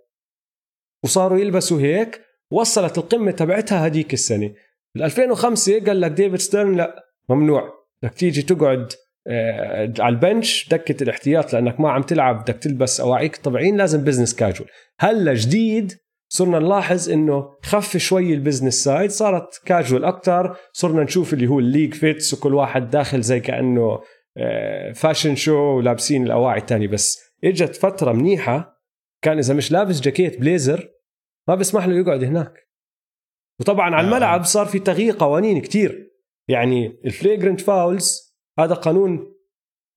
وصاروا يلبسوا هيك وصلت القمة تبعتها هديك السنة بال 2005 قال لك ديفيد ستيرن لا ممنوع بدك تيجي تقعد آه، على ال bench دكة الاحتياط لأنك ما عم تلعب بدك تلبس أواعيك الطبيعيين لازم business casual هلا جديد صرنا نلاحظ إنه خف شوي ال business side صارت كاجوال أكثر صرنا نشوف اللي هو ال League Fits وكل واحد داخل زي كأنه آه، fashion show ولابسين الأواعي الثانية بس إجت فترة منيحة كان إذا مش لابس جاكيت بليزر ما بسمح له يقعد هناك. وطبعا على آه. الملعب صار في تغيير قوانين كتير. يعني ال flagrant fouls هذا قانون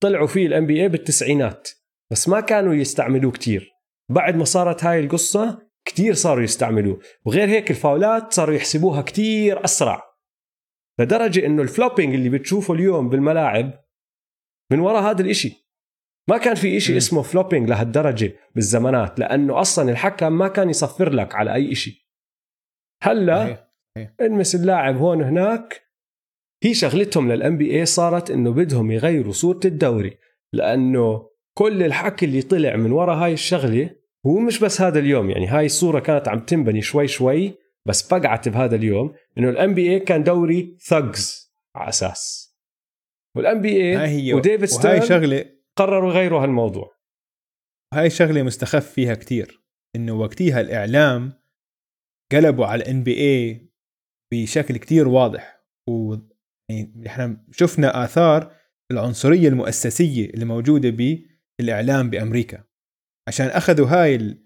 طلعوا فيه ال NBA بالتسعينات بس ما كانوا يستعملوه كتير. بعد ما صارت هاي القصة كتير صاروا يستعملوه. وغير هيك الفاولات صاروا يحسبوها كتير أسرع. لدرجة إنه ال flopping اللي بتشوفه اليوم بالملاعب من وراء هذا الإشي. ما كان في مم. اسمه flopping لهالدرجة بالزمانات لأنه أصلا الحكم ما كان يصفر لك على أي إشي. هلأ. المس اللاعب هون هناك هي شغلتهم لل NBA صارت إنه بدهم يغيروا صورة الدوري. لأنه كل الحكي اللي طلع من وراء هاي الشغلة هو مش بس هذا اليوم يعني هاي الصورة كانت عم تنبني شوي شوي بس فقعت بهذا اليوم إنه ال NBA كان دوري thugs على أساس. وال NBA وديفيد ستيرن شغله قرروا يغيروا هالموضوع. هاي شغلة مستخف فيها كتير إنه وقتها الإعلام قلبوا على ال NBA بشكل كتير واضح. و يعني إحنا شفنا آثار العنصرية المؤسسية اللي موجودة بالإعلام بأمريكا. عشان أخذوا هاي ال-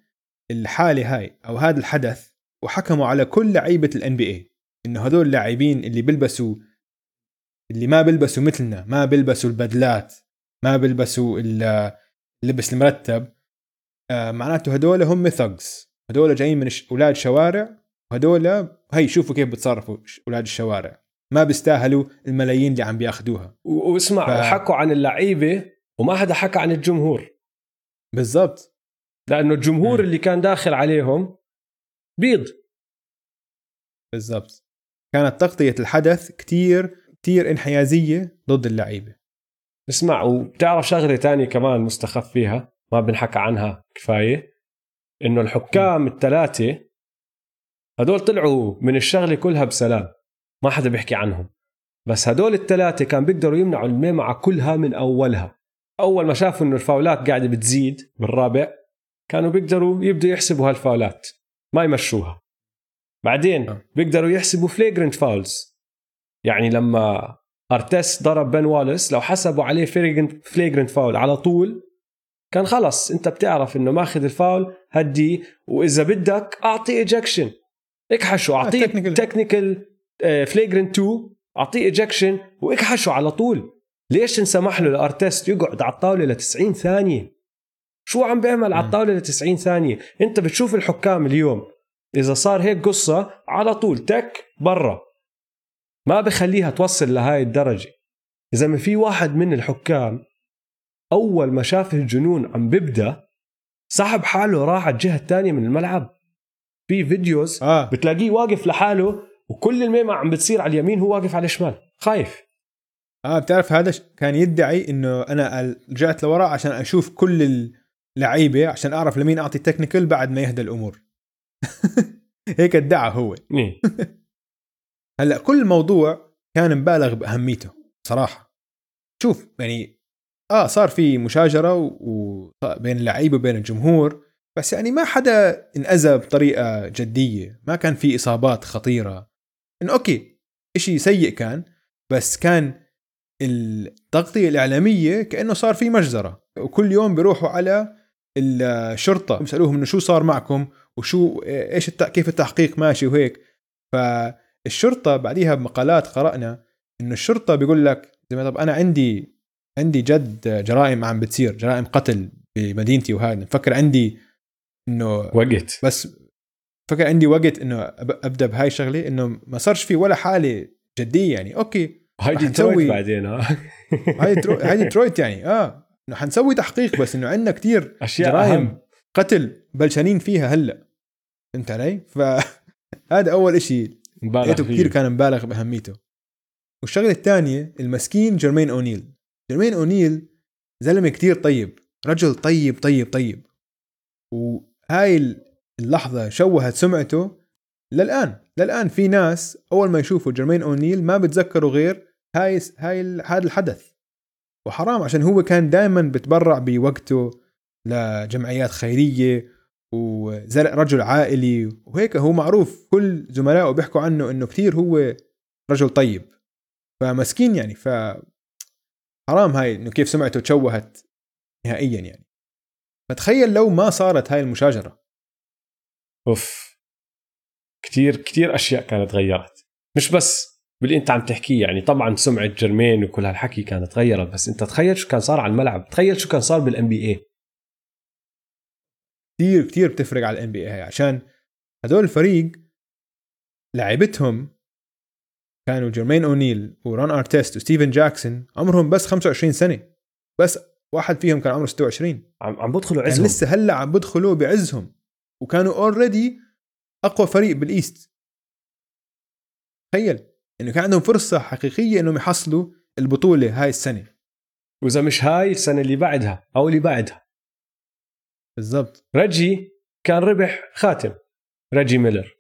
الحالة هاي أو هذا الحدث وحكموا على كل لعيبة ال NBA إنه هدول اللاعبين اللي بيلبسوا اللي ما بيلبسوا مثلنا ما بيلبسوا البدلات ما بيلبسوا ال- اللبس المرتب آه، معناته هدول هم ثقز هدول جايين من أولاد شوارع وهدول هي شوفوا كيف بتصرفوا أولاد الشوارع. ما بيستاهلوا الملايين اللي عم بياخذوها. واسمع ف- حكوا عن اللعيبة وما حدا حكى عن الجمهور. بالضبط. لأنه الجمهور مم. اللي كان داخل عليهم بيض. بالضبط. كانت تغطية الحدث كتير كتير انحيازية ضد اللعيبة. اسمع وبتعرف شغلة تانية كمان مستخف فيها ما بنحكى عنها كفاية إنه الحكام الثلاثه هدول طلعوا من الشغلة كلها بسلام ما حدا بيحكي عنهم. بس هدول الثلاثه كان بيقدروا يمنعوا الميمعه كلها من أولها. أول ما شافوا إنه الفاولات قاعدة بتزيد بالرابع كانوا بيقدروا يبدوا يحسبوا هالفاولات ما يمشوها بعدين آه. بيقدروا يحسبوا flagrant fouls يعني لما ارتست ضرب بن والاس لو حسبوا عليه flagrant foul على طول كان خلص أنت بتعرف إنه ماخذ الفاول هدي وإذا بدك اعطي ejection اكحشه أعطيه. technical flagrant 2 أعطيه ejection واكحشه على طول ليش انسمح له لارتست يقعد على الطاولة ل 90 ثانية؟ شو عم بيعمل على الطاولة ل 90 ثانية؟ انت بتشوف الحكام اليوم إذا صار هيك قصة على طول تك برا. ما بخليها توصل لهاي الدرجة. إذا ما في واحد من الحكام أول ما شاف الجنون عم ببدأ سحب حاله راح على الجهة الثانية من الملعب. في فيديوز آه. بتلاقيه واقف لحاله وكل الميمة عم بتصير على اليمين هو واقف على الشمال. خايف. آه بتعرف هذا كان يدعي إنه أنا رجعت لورا عشان أشوف كل اللعيبه عشان أعرف لمين أعطي تكنيكال بعد ما يهدى الأمور. هيك ادعى هو. إيه. هلأ كل موضوع كان مبالغ بأهميته صراحة. شوف يعني آه صار في مشاجرة و... و... بين اللعيبة وبين الجمهور بس يعني ما حدا انأذى بطريقة جدية ما كان في إصابات خطيرة. إنه أوكي إشي سيء كان بس كان التغطية الإعلامية كأنه صار في مجزرة. وكل يوم بيروحوا على الشرطة بيسألوهم إنه شو صار معكم؟ وشو إيش الت... كيف التحقيق ماشي؟ وهيك. فالشرطة بعديها بمقالات قرأنا إنه الشرطة بيقول لك زي ما طب أنا عندي عندي جد جرائم عم بتصير جرائم قتل بمدينتي وهذا. فكر عندي إنه وقت. بس فكر عندي وقت إنه أبدأ بهاي الشغلة إنه ما صارش في ولا حالة جدية يعني. okay. هاي ديترويت بعدين ها؟ هاي. هاي ديترويت يعني آه. حنسوي تحقيق بس إنه عندنا كتير أشياء جرائم أهم. قتل بلشانين فيها هلأ. فهمت علي؟ فهذا أول إشي. مبالغ لقيته. كثير كان مبالغ بأهميته. والشغلة الثانية المسكين جيرمين أونيل. جيرمين أونيل زلمة كتير طيب. رجل طيب طيب طيب. وهاي اللحظة شوهت سمعته. للآن للآن في ناس أول ما يشوفوا جيرمين أونيل ما بتذكروا غير هاي هاي هذا الحدث. وحرام عشان هو كان دائما بتبرع بوقته لجمعيات خيرية ورجل عائلي. وهيك هو معروف كل زملائه بيحكوا عنه إنه كثير هو رجل طيب. فمسكين يعني ف حرام هاي إنه كيف سمعته تشوهت نهائيا يعني. فتخيل لو ما صارت هاي المشاجرة. أوف. كثير كثير أشياء كانت تغيرت مش بس باللي انت عم تحكيه يعني طبعا سمعة جرمين وكل هالحكي كانت تغيرت بس انت تخيل شو كان صار على الملعب تخيل شو كان صار بال NBA كثير كثير بتفرق على ال NBA عشان هدول الفريق لعبتهم كانوا جيرمين أونيل ورون ارتيست وستيفن جاكسون عمرهم بس 25 سنة بس واحد فيهم كان عمره 26 عم عم بدخلوا يعني عزهم. لسه هلأ عم بدخلوا بعزهم وكانوا already أقوى فريق بال East تخيل. إنه كان عندهم فرصة حقيقية إنهم يحصلوا البطولة هاي السنة. وإذا مش هاي السنة اللي بعدها أو اللي بعدها. بالضبط. رجي كان ربح خاتم. رجي ميلر.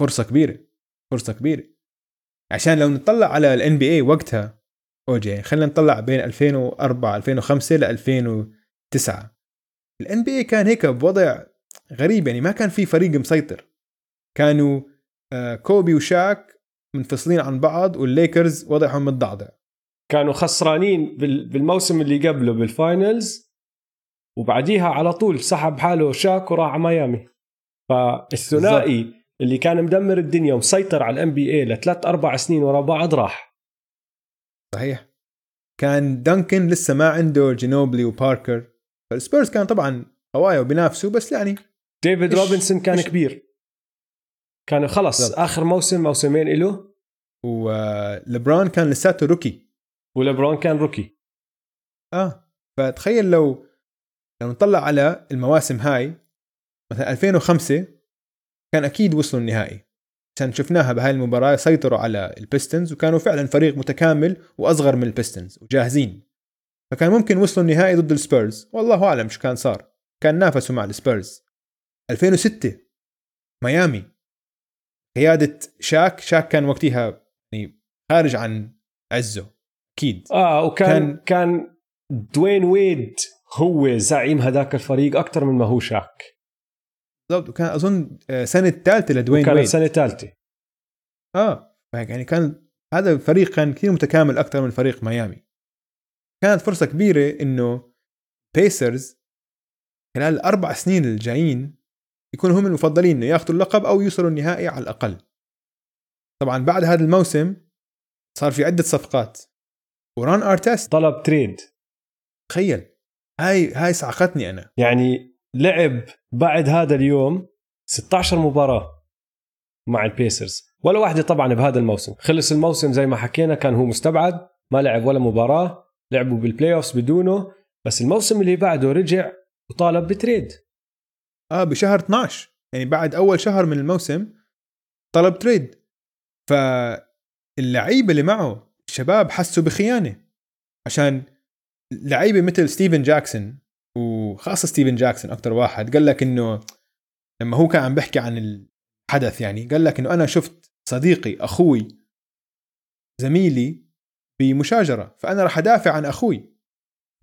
فرصة كبيرة. فرصة كبيرة. عشان لو نطلع على ال NBA وقتها أوجي خلينا نطلع بين 2004 2005 ل 2009 ال NBA كان هيك بوضع غريب يعني ما كان في فريق مسيطر. كانوا آه، كوبي وشاك منفصلين عن بعض والليكرز وضعهم متضعضع. كانوا خسرانين بال- بالموسم اللي قبله بال finals وبعديها على طول سحب حاله شاك وراح على ميامي. فالثنائي اللي كان مدمر الدنيا ومسيطر على ال NBA لثلاث أربع سنين ورا بعض راح. صحيح. كان دانكن لسه ما عنده جينوبلي وباركر. فالسبيرز كان طبعا قوايا وبينافسوا بس يعني ديفيد روبنسون كان إيش- كبير. كان خلص بالضبط. آخر موسم موسمين له ولبران كان لساته rookie. وليبرون كان rookie. آه فتخيل لو لو نطلع على المواسم هاي مثلا 2005 كان أكيد وصلوا النهائي. عشان شفناها بهاي المباراة سيطروا على البيستونز وكانوا فعلا فريق متكامل وأصغر من البيستونز وجاهزين. فكان ممكن وصلوا النهائي ضد السبيرز. والله أعلم شو كان صار. كان نافسوا مع السبيرز. 2006 ميامي. قيادة شاك شاك كان وقتها يعني خارج عن عزه أكيد. آه وكان كان- كان, دوين ويد هو زعيم هذاك الفريق أكثر من ما هو شاك. بالضبط وكان أظن آه، سنة ثالثة لدوين كانت ويد. سنة ثالثة. آه يعني كان هذا الفريق كان كثير متكامل أكثر من فريق ميامي. كانت فرصة كبيرة إنه بيسرز خلال الاربع سنين الجايين يكونوا هم المفضلين إنه ياخذوا اللقب أو يوصلوا النهائي على الأقل. طبعا بعد هذا الموسم صار في عدة صفقات. رون ارتست طلب trade. تخيل هاي هاي صعقتني أنا. يعني لعب بعد هذا اليوم 16 مباراة مع البيسرز. ولا واحدة طبعا بهذا الموسم. خلص الموسم زي ما حكينا كان هو مستبعد ما لعب ولا مباراة. لعبوا بال playoffs بدونه بس الموسم اللي بعده رجع وطالب ب trade. آه بشهر 12 يعني بعد أول شهر من الموسم طلب trade. فاللعيبة اللي معه الشباب حسوا بخيانة. عشان لعيبة مثل ستيفن جاكسون وخاصة ستيفن جاكسون أكثر واحد قال لك إنه لما هو كان عم بيحكي عن الحدث يعني قال لك إنه أنا شفت صديقي أخوي زميلي بمشاجرة فأنا راح أدافع عن أخوي.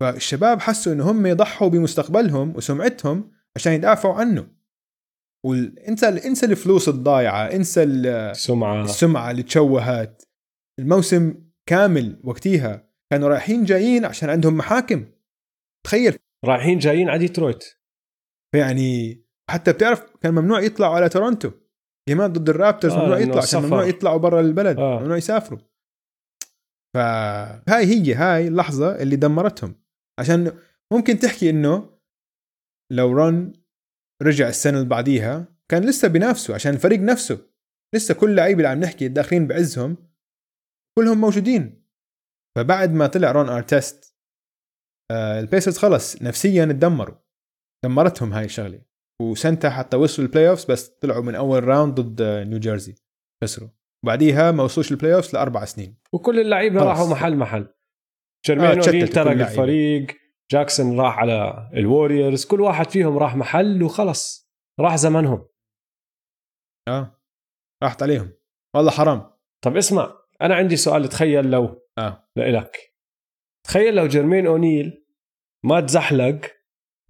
فالشباب حسوا إنه هم يضحوا بمستقبلهم وسمعتهم عشان يدافعوا عنه. وانسى انسى الفلوس الضايعة انسى ال- سمعه السمعة اللي تشوهت. الموسم كامل وقتيها كانوا رايحين جايين عشان عندهم محاكم. تخيل. رايحين جايين على ديترويت. يعني حتى بتعرف كان ممنوع يطلعوا على تورونتو. جيمات ضد الرابترز آه، ممنوع يطلعوا عشان. ممنوع يطلعوا برا البلد آه. ممنوع يسافروا. فهاي هي هاي اللحظة اللي دمرتهم. عشان ممكن تحكي إنه لو رون رجع السنة اللي بعديها كان لسه بينافسوا عشان الفريق نفسه. لسه كل لعيبة اللي عم نحكي داخلين بعزهم كلهم موجودين. فبعد ما طلع رون أرتست آه البيسرز خلص نفسيا تدمروا دمرتهم هاي الشغلة. وسنتها حتى وصلوا ال playoffs بس طلعوا من أول round ضد آه، نيو جيرسي خسروا. وبعديها ما وصلوش ال playoffs لأربع سنين. وكل اللعيبة. راحوا محل محل. جيرمين آه، آه اونيل ترك اللعيبة. الفريق. جاكسون راح على الوريورز كل واحد فيهم راح محل وخلص. راح زمنهم آه. راحت عليهم. والله حرام. طب اسمع أنا عندي سؤال تخيل لو آه. لإلك. تخيل لو جيرمين أونيل ما تزحلق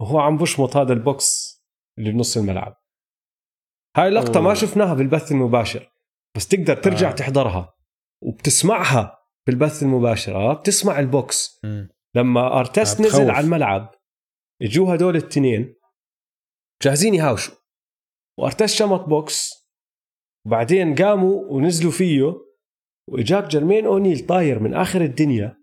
وهو عم بشمط هذا البوكس اللي بنص الملعب. هاي لقطة أوه. ما شفناها بالبث المباشر بس تقدر ترجع آه. تحضرها. وبتسمعها بالبث المباشر آه بتسمع البوكس. مم. لما أرتست. نزل على الملعب اجوا هدول التنين جاهزين يهاوشوا وأرتست شمط بوكس وبعدين قاموا ونزلوا فيه وإجاك جرمين أونيل طاير من آخر الدنيا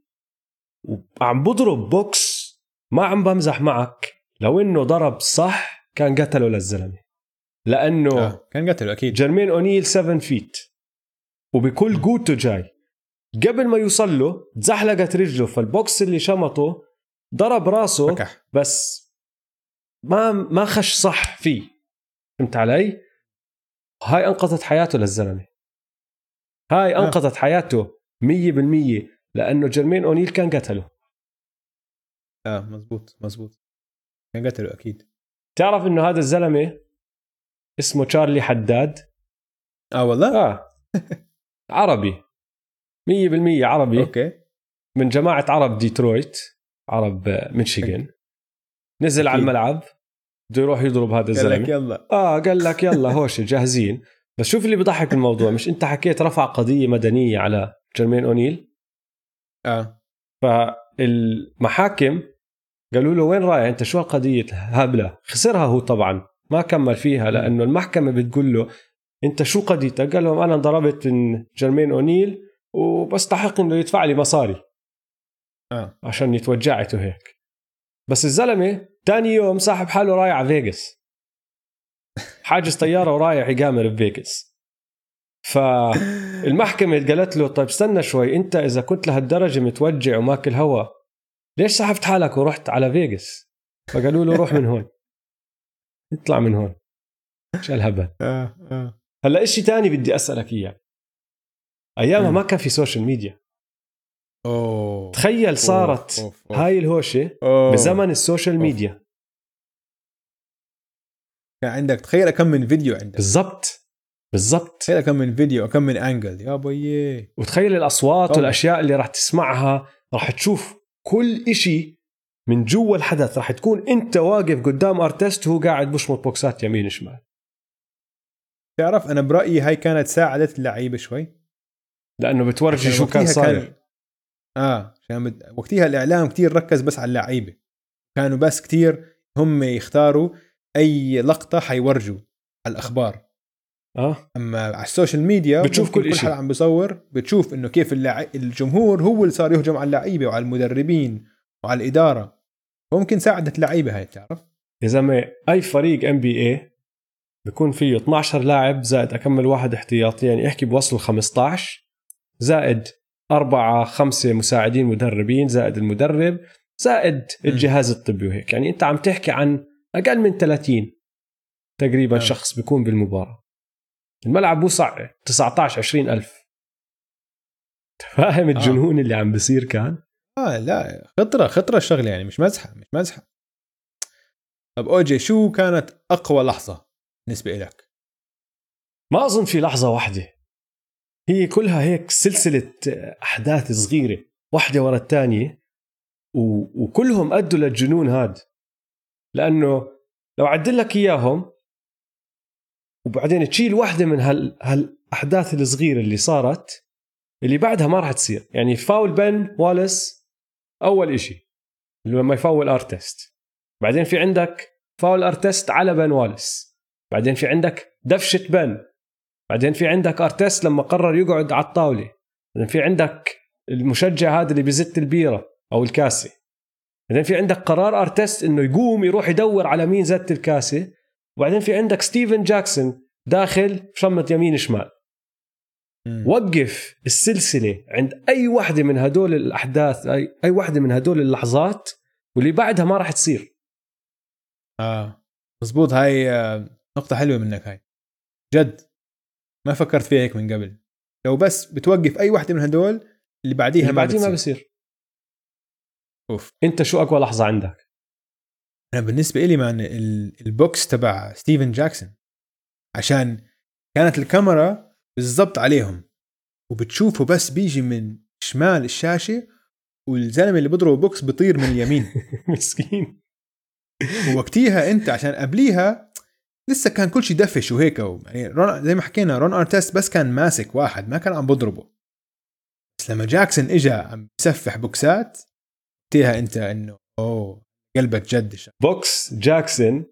وعم بضرب بوكس ما عم بمزح معك لو إنه ضرب صح كان قتله للزلمة لأنه. آه. كان قتله أكيد جرمين أونيل 7 feet وبكل قوته جاي قبل ما يوصل له تزحلقت رجله فالبوكس اللي شمطه ضرب راسه فكح بس ما ما خش صح فيه. فهمت علي؟ هاي أنقذت حياته للزلمة. هاي آه. أنقذت حياته 100% لأنه جيرمين أونيل كان قتله. آه مزبوط مزبوط. كان قتله أكيد. تعرف إنه هذا الزلمة اسمه تشارلي حداد؟ آه والله؟ آه. عربي. 100% عربي. أوكي. من جماعة عرب ديترويت عرب آه، ميشيغان. نزل على أكيد. الملعب. بده يروح يضرب هذا قال لك الزلمه يلا. آه قال لك يلا هوش جاهزين. بس شوف اللي بضحك بالموضوع مش أنت حكيت رفع قضية مدنية على جيرمين أونيل؟ آه. فالمحاكم قالوا له وين رايح أنت شو القضية هبله خسرها هو طبعا. ما كمل فيها لأنه المحكمة بتقول له أنت شو قضيتك؟ قال لهم أنا ضربت جيرمين أونيل وبستحق إنه يدفع لي مصاري آه. عشان يتوجعت وهيك. بس الزلمة تاني يوم ساحب حاله رايح على فيغاس. حاجز طيارة ورايح يقامر بفيغاس. فالمحكمة قالت له طيب استنى شوي أنت إذا كنت لهالدرجة متوجع وماكل هوا ليش سحبت حالك ورحت على فيغاس؟ فقالوا له روح من هون اطلع من هون شو الهبل آه آه. هلا إشي تاني بدي أسألك إياه. أيامها. ما كان في سوشيال ميديا أوه. تخيل صارت أوف، أوف. هاي الهوشة أوه. بزمن السوشيال ميديا كان عندك تخيل كم من فيديو عندك. بالضبط بالضبط. تخيل كم من فيديو كم من angle يا بيي وتخيل الأصوات طبعا. والأشياء اللي راح تسمعها راح تشوف كل إشي من جوا الحدث. راح تكون أنت واقف قدام أرتست وهو قاعد بشمط بوكسات يمين شمال تعرف أنا برأيي هاي كانت ساعدت اللعيبة شوي. لأنه بتورجي شو كان صاير. آه عشان بت... وقتها الإعلام كتير ركز بس على اللعيبة. كانوا بس كتير هم يختاروا أي لقطة حيورجوا على الأخبار. آه. أما على السوشيال ميديا بتشوف كل إشي. حدا عم بيصور بتشوف إنه كيف اللع... الجمهور هو اللي صار يهجم على اللعيبة وعلى المدربين وعلى الإدارة. ممكن ساعدت اللعيبة هاي بتعرف؟ يا زلمة أي فريق ام بي اي بيكون فيه 12 لاعب زائد أكمل واحد احتياطي يعني احكي بوصل 15 زائد أربعة خمسة مساعدين مدربين زائد المدرب زائد الجهاز الطبي وهيك. يعني أنت عم تحكي عن أقل من 30 تقريبا آه. شخص بيكون بالمباراة. الملعب بوسع 19 20 ألف. فاهم الجنون اللي عم بيصير كان؟ آه لا خطرة خطرة الشغلة يعني مش مزحة مش مزحة. طب أوجي شو كانت أقوى لحظة بالنسبة لك ما أظن في لحظة واحدة. هي كلها هيك سلسلة أحداث صغيرة واحدة ورا الثانية و... وكلهم أدوا للجنون هاد. لأنه لو عدل لك إياهم وبعدين تشيل واحدة من هال... هالأحداث الصغيرة اللي صارت اللي بعدها ما راح تصير. يعني فاول بن واليس أول إشي لما يفاول أرتست. بعدين في عندك فاول أرتست على بن واليس. بعدين في عندك دفشة بن. بعدين في عندك ارتست لما قرر يقعد على الطاولة. بعدين في عندك المشجع هذا اللي بزت البيرة أو الكاسه بعدين في عندك قرار ارتست إنه يقوم يروح يدور على مين زت الكاسه وبعدين في عندك ستيفن جاكسون داخل شمط يمين شمال. وقف السلسلة عند أي وحدة من هدول الأحداث أي أي وحدة من هدول اللحظات واللي بعدها ما راح تصير. آه. مزبوط هاي آه، نقطة حلوة منك هاي. جد. ما فكرت فيها هيك من قبل. لو بس بتوقف أي وحده من هدول اللي بعديها اللي ما بعدين ما بصير. أوف. أنت شو أقوى لحظة عندك؟ أنا بالنسبة لي man ال- البوكس تبع ستيفن جاكسون. عشان كانت الكاميرا بالضبط عليهم. وبتشوفه بس بيجي من شمال الشاشة والزلمة اللي بيضربه بوكس بيطير من اليمين. مسكين. ووقتيها أنت عشان قبليها لسه كان كل شيء دفش وهيك يعني رون زي ما حكينا رون أرتست بس كان ماسك واحد ما كان عم بضربه بس لما جاكسون اجى عم يسفح بوكسات وقتيها أنت إنه أوه قلبك جدش بوكس جاكسون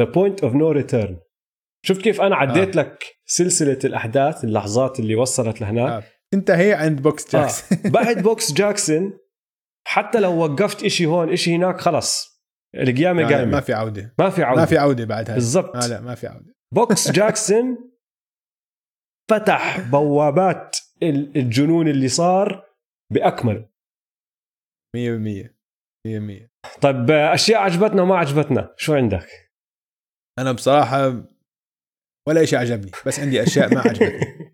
the point of no return شفت كيف أنا عديت آه. لك سلسلة الأحداث اللحظات اللي وصلت لهناك آه. انتهي عند بوكس جاكسون آه. بعد بوكس جاكسون حتى لو وقفت إشي هون إشي هناك خلص القيامه قايمة. ما في عودة. ما في عودة. ما في عودة بعد هاي بالضبط. آه لا ما في عودة. بوكس جاكسون فتح بوابات ال- الجنون اللي صار باكمله 100% 100% طيب أشياء عجبتنا وما عجبتنا؟ شو عندك؟ أنا بصراحة ولا شيء عجبني بس عندي أشياء ما عجبتني.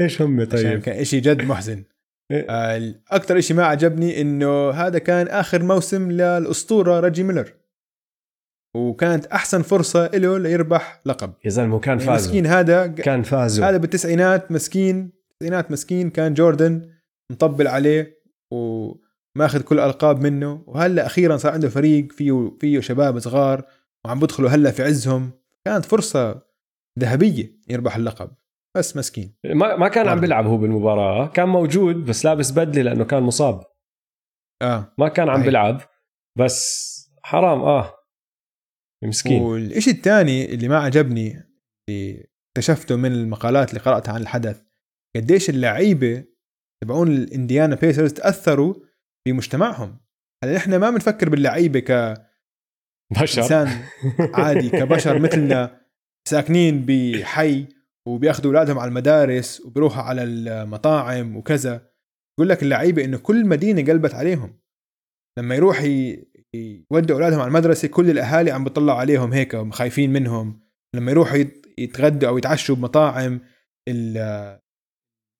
إيش هم طيب؟ كان شيء جد محزن. آه، أكثر شيء ما عجبني إنه هذا كان آخر موسم للأسطورة ريجي ميلر. وكانت أحسن فرصة له ليربح لقب. يا زلمة كان يعني فاز مسكين هذا كان فازوا. هذا بالتسعينات مسكين التسعينات مسكين كان جوردن مطبل عليه وماخذ كل الالقاب منه. وهلأ أخيرا صار عنده فريق فيه فيه شباب صغار وعم بدخلوا هلأ في عزهم. كانت فرصة ذهبية يربح اللقب. بس مسكين. ما ما كان عم. بيلعب هو بالمباراة. كان موجود بس لابس بدلة لأنه كان مصاب. آه. ما كان عم. بيلعب بس حرام آه. مسكين. والشيء الثاني اللي ما عجبني اللي اكتشفته من المقالات اللي قرأتها عن الحدث قديش اللعيبة تبعون الإنديانا بيسرز تأثروا بمجتمعهم هلا نحن ما بنفكر باللعيبة بشر. كانسان عادي كبشر مثلنا ساكنين بحي. وبياخذوا أولادهم على المدارس وبيروحوا على المطاعم وكذا. يقول لك اللعيبة انه كل مدينة قلبت عليهم. لما يروح يودوا أولادهم على المدرسة كل الأهالي عم بيطلعوا عليهم هيك خايفين منهم. لما يروحوا يت- يتغدوا أو يتعشوا بمطاعم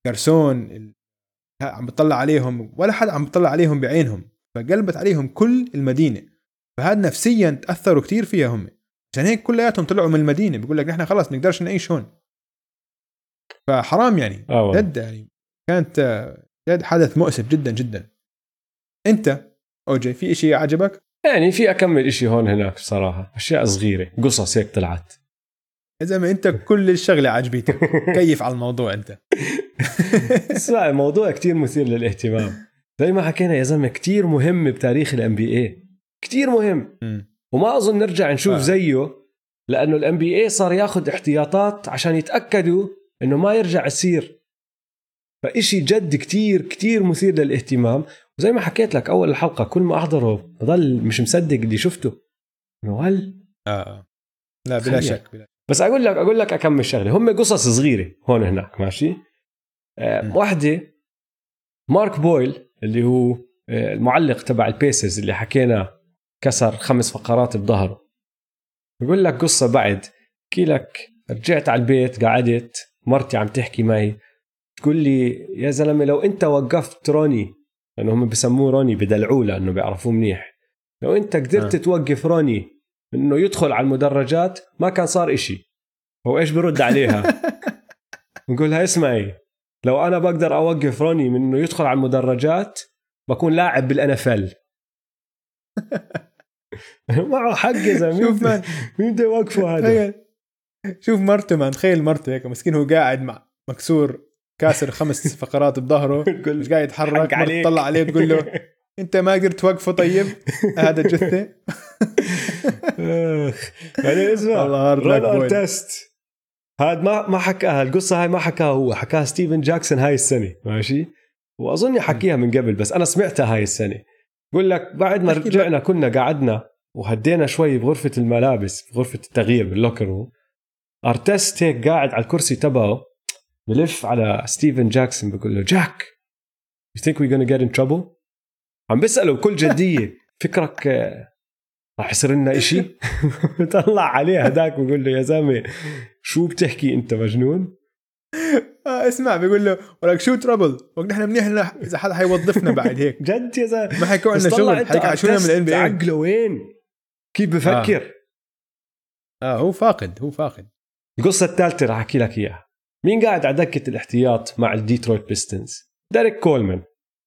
الجرسون عم بتطلع عليهم ولا حدا عم بتطلع عليهم بعينهم. فقلبت عليهم كل المدينة. فهذا نفسيا تأثروا كتير فيها هم. عشان هيك كلياتهم طلعوا من المدينة. بيقول لك نحن خلص نقدرش نعيش هون. فحرام يعني والله. جد يعني. كانت جد حدث مؤسف جدا جدا. أنت أوجي في إشي عجبك يعني في اكمل إشي هون هناك بصراحه أشياء صغيرة. قصص هيك طلعت. يا زلمة أنت كل الشغلة عجبتك. كيف على الموضوع أنت؟ اسمع الموضوع كتير مثير للاهتمام. زي ما حكينا يا زلمة كتير مهم بتاريخ ال NBA كثير مهم. وما أظن نرجع نشوف آه. زيه لأنه ال NBA صار ياخذ احتياطات عشان يتأكدوا إنه ما يرجع يصير فإشي جد كتير كتير مثير للاهتمام. وزي ما حكيت لك أول الحلقة كل ما أحضره بضل مش مصدق اللي شفته. إنه هل؟ آه لا بلا. شك بلا بس أقول لك أقول لك أكمل شغلة. هم قصص صغيرة هون هناك ماشي؟ آه. واحدة مارك بويل اللي هو آه المعلق تبع البيسرز اللي حكينا كسر خمس فقرات بظهره. بقول لك قصة بعد. احكي لك رجعت على البيت قعدت مرتي عم تحكي معي تقول لي يا زلمة لو أنت وقفت روني لأنه هم بسموه روني بدلعوه لأنه بيعرفوه منيح لو أنت قدرت آه. توقف روني إنه يدخل على المدرجات ما كان صار إشي. هو إيش برد عليها؟ بقول لها اسمعي لو أنا بقدر أوقف روني من إنه يدخل على المدرجات بكون لاعب بالان اف ال معه حق يا زلمة. مين بده يوقفه هذا؟ شوف مرته man تخيل مرته هيك مسكين هو قاعد مع مكسور كاسر خمس فقرات بظهره مش قاعد يتحرك مرته. تطلع عليه تقول له أنت ما قدرت توقفه طيب؟ هذا جثة. بعدين اسمع والله. twist. هاد ما ما حكاها القصة هاي ما حكاها هو حكاها ستيفن جاكسون هاي السنة ماشي؟ وأظن حكيها من قبل بس أنا سمعتها هاي السنة. بقول لك بعد ما. رجعنا كنا قعدنا وهدينا شوي بغرفة الملابس بغرفة التغيير بال locker room ارتست هيك قاعد على الكرسي تبعه بلف على ستيفن جاكسون بقول له جاك you think we're gonna get in trouble? عم بسأله بكل جدية فكرك آه، رح يصير لنا إشي؟ طلع عليه هداك بقول له يا زلمة شو بتحكي أنت مجنون؟ آه اسمع بيقول له ولك شو trouble وقت نحن منيح إذا حدا حيوظفنا بعد هيك. جد يا زلمة. ما حيكون عندنا شغل أنت حيكون عشونا من ال NB عقله وين؟ كيف بفكر؟ آه هو فاقد هو فاقد. القصة الثالثة رح أحكي لك إياها. مين قاعد على دكة الاحتياط مع الديترويت بيستنز ديريك كولمان.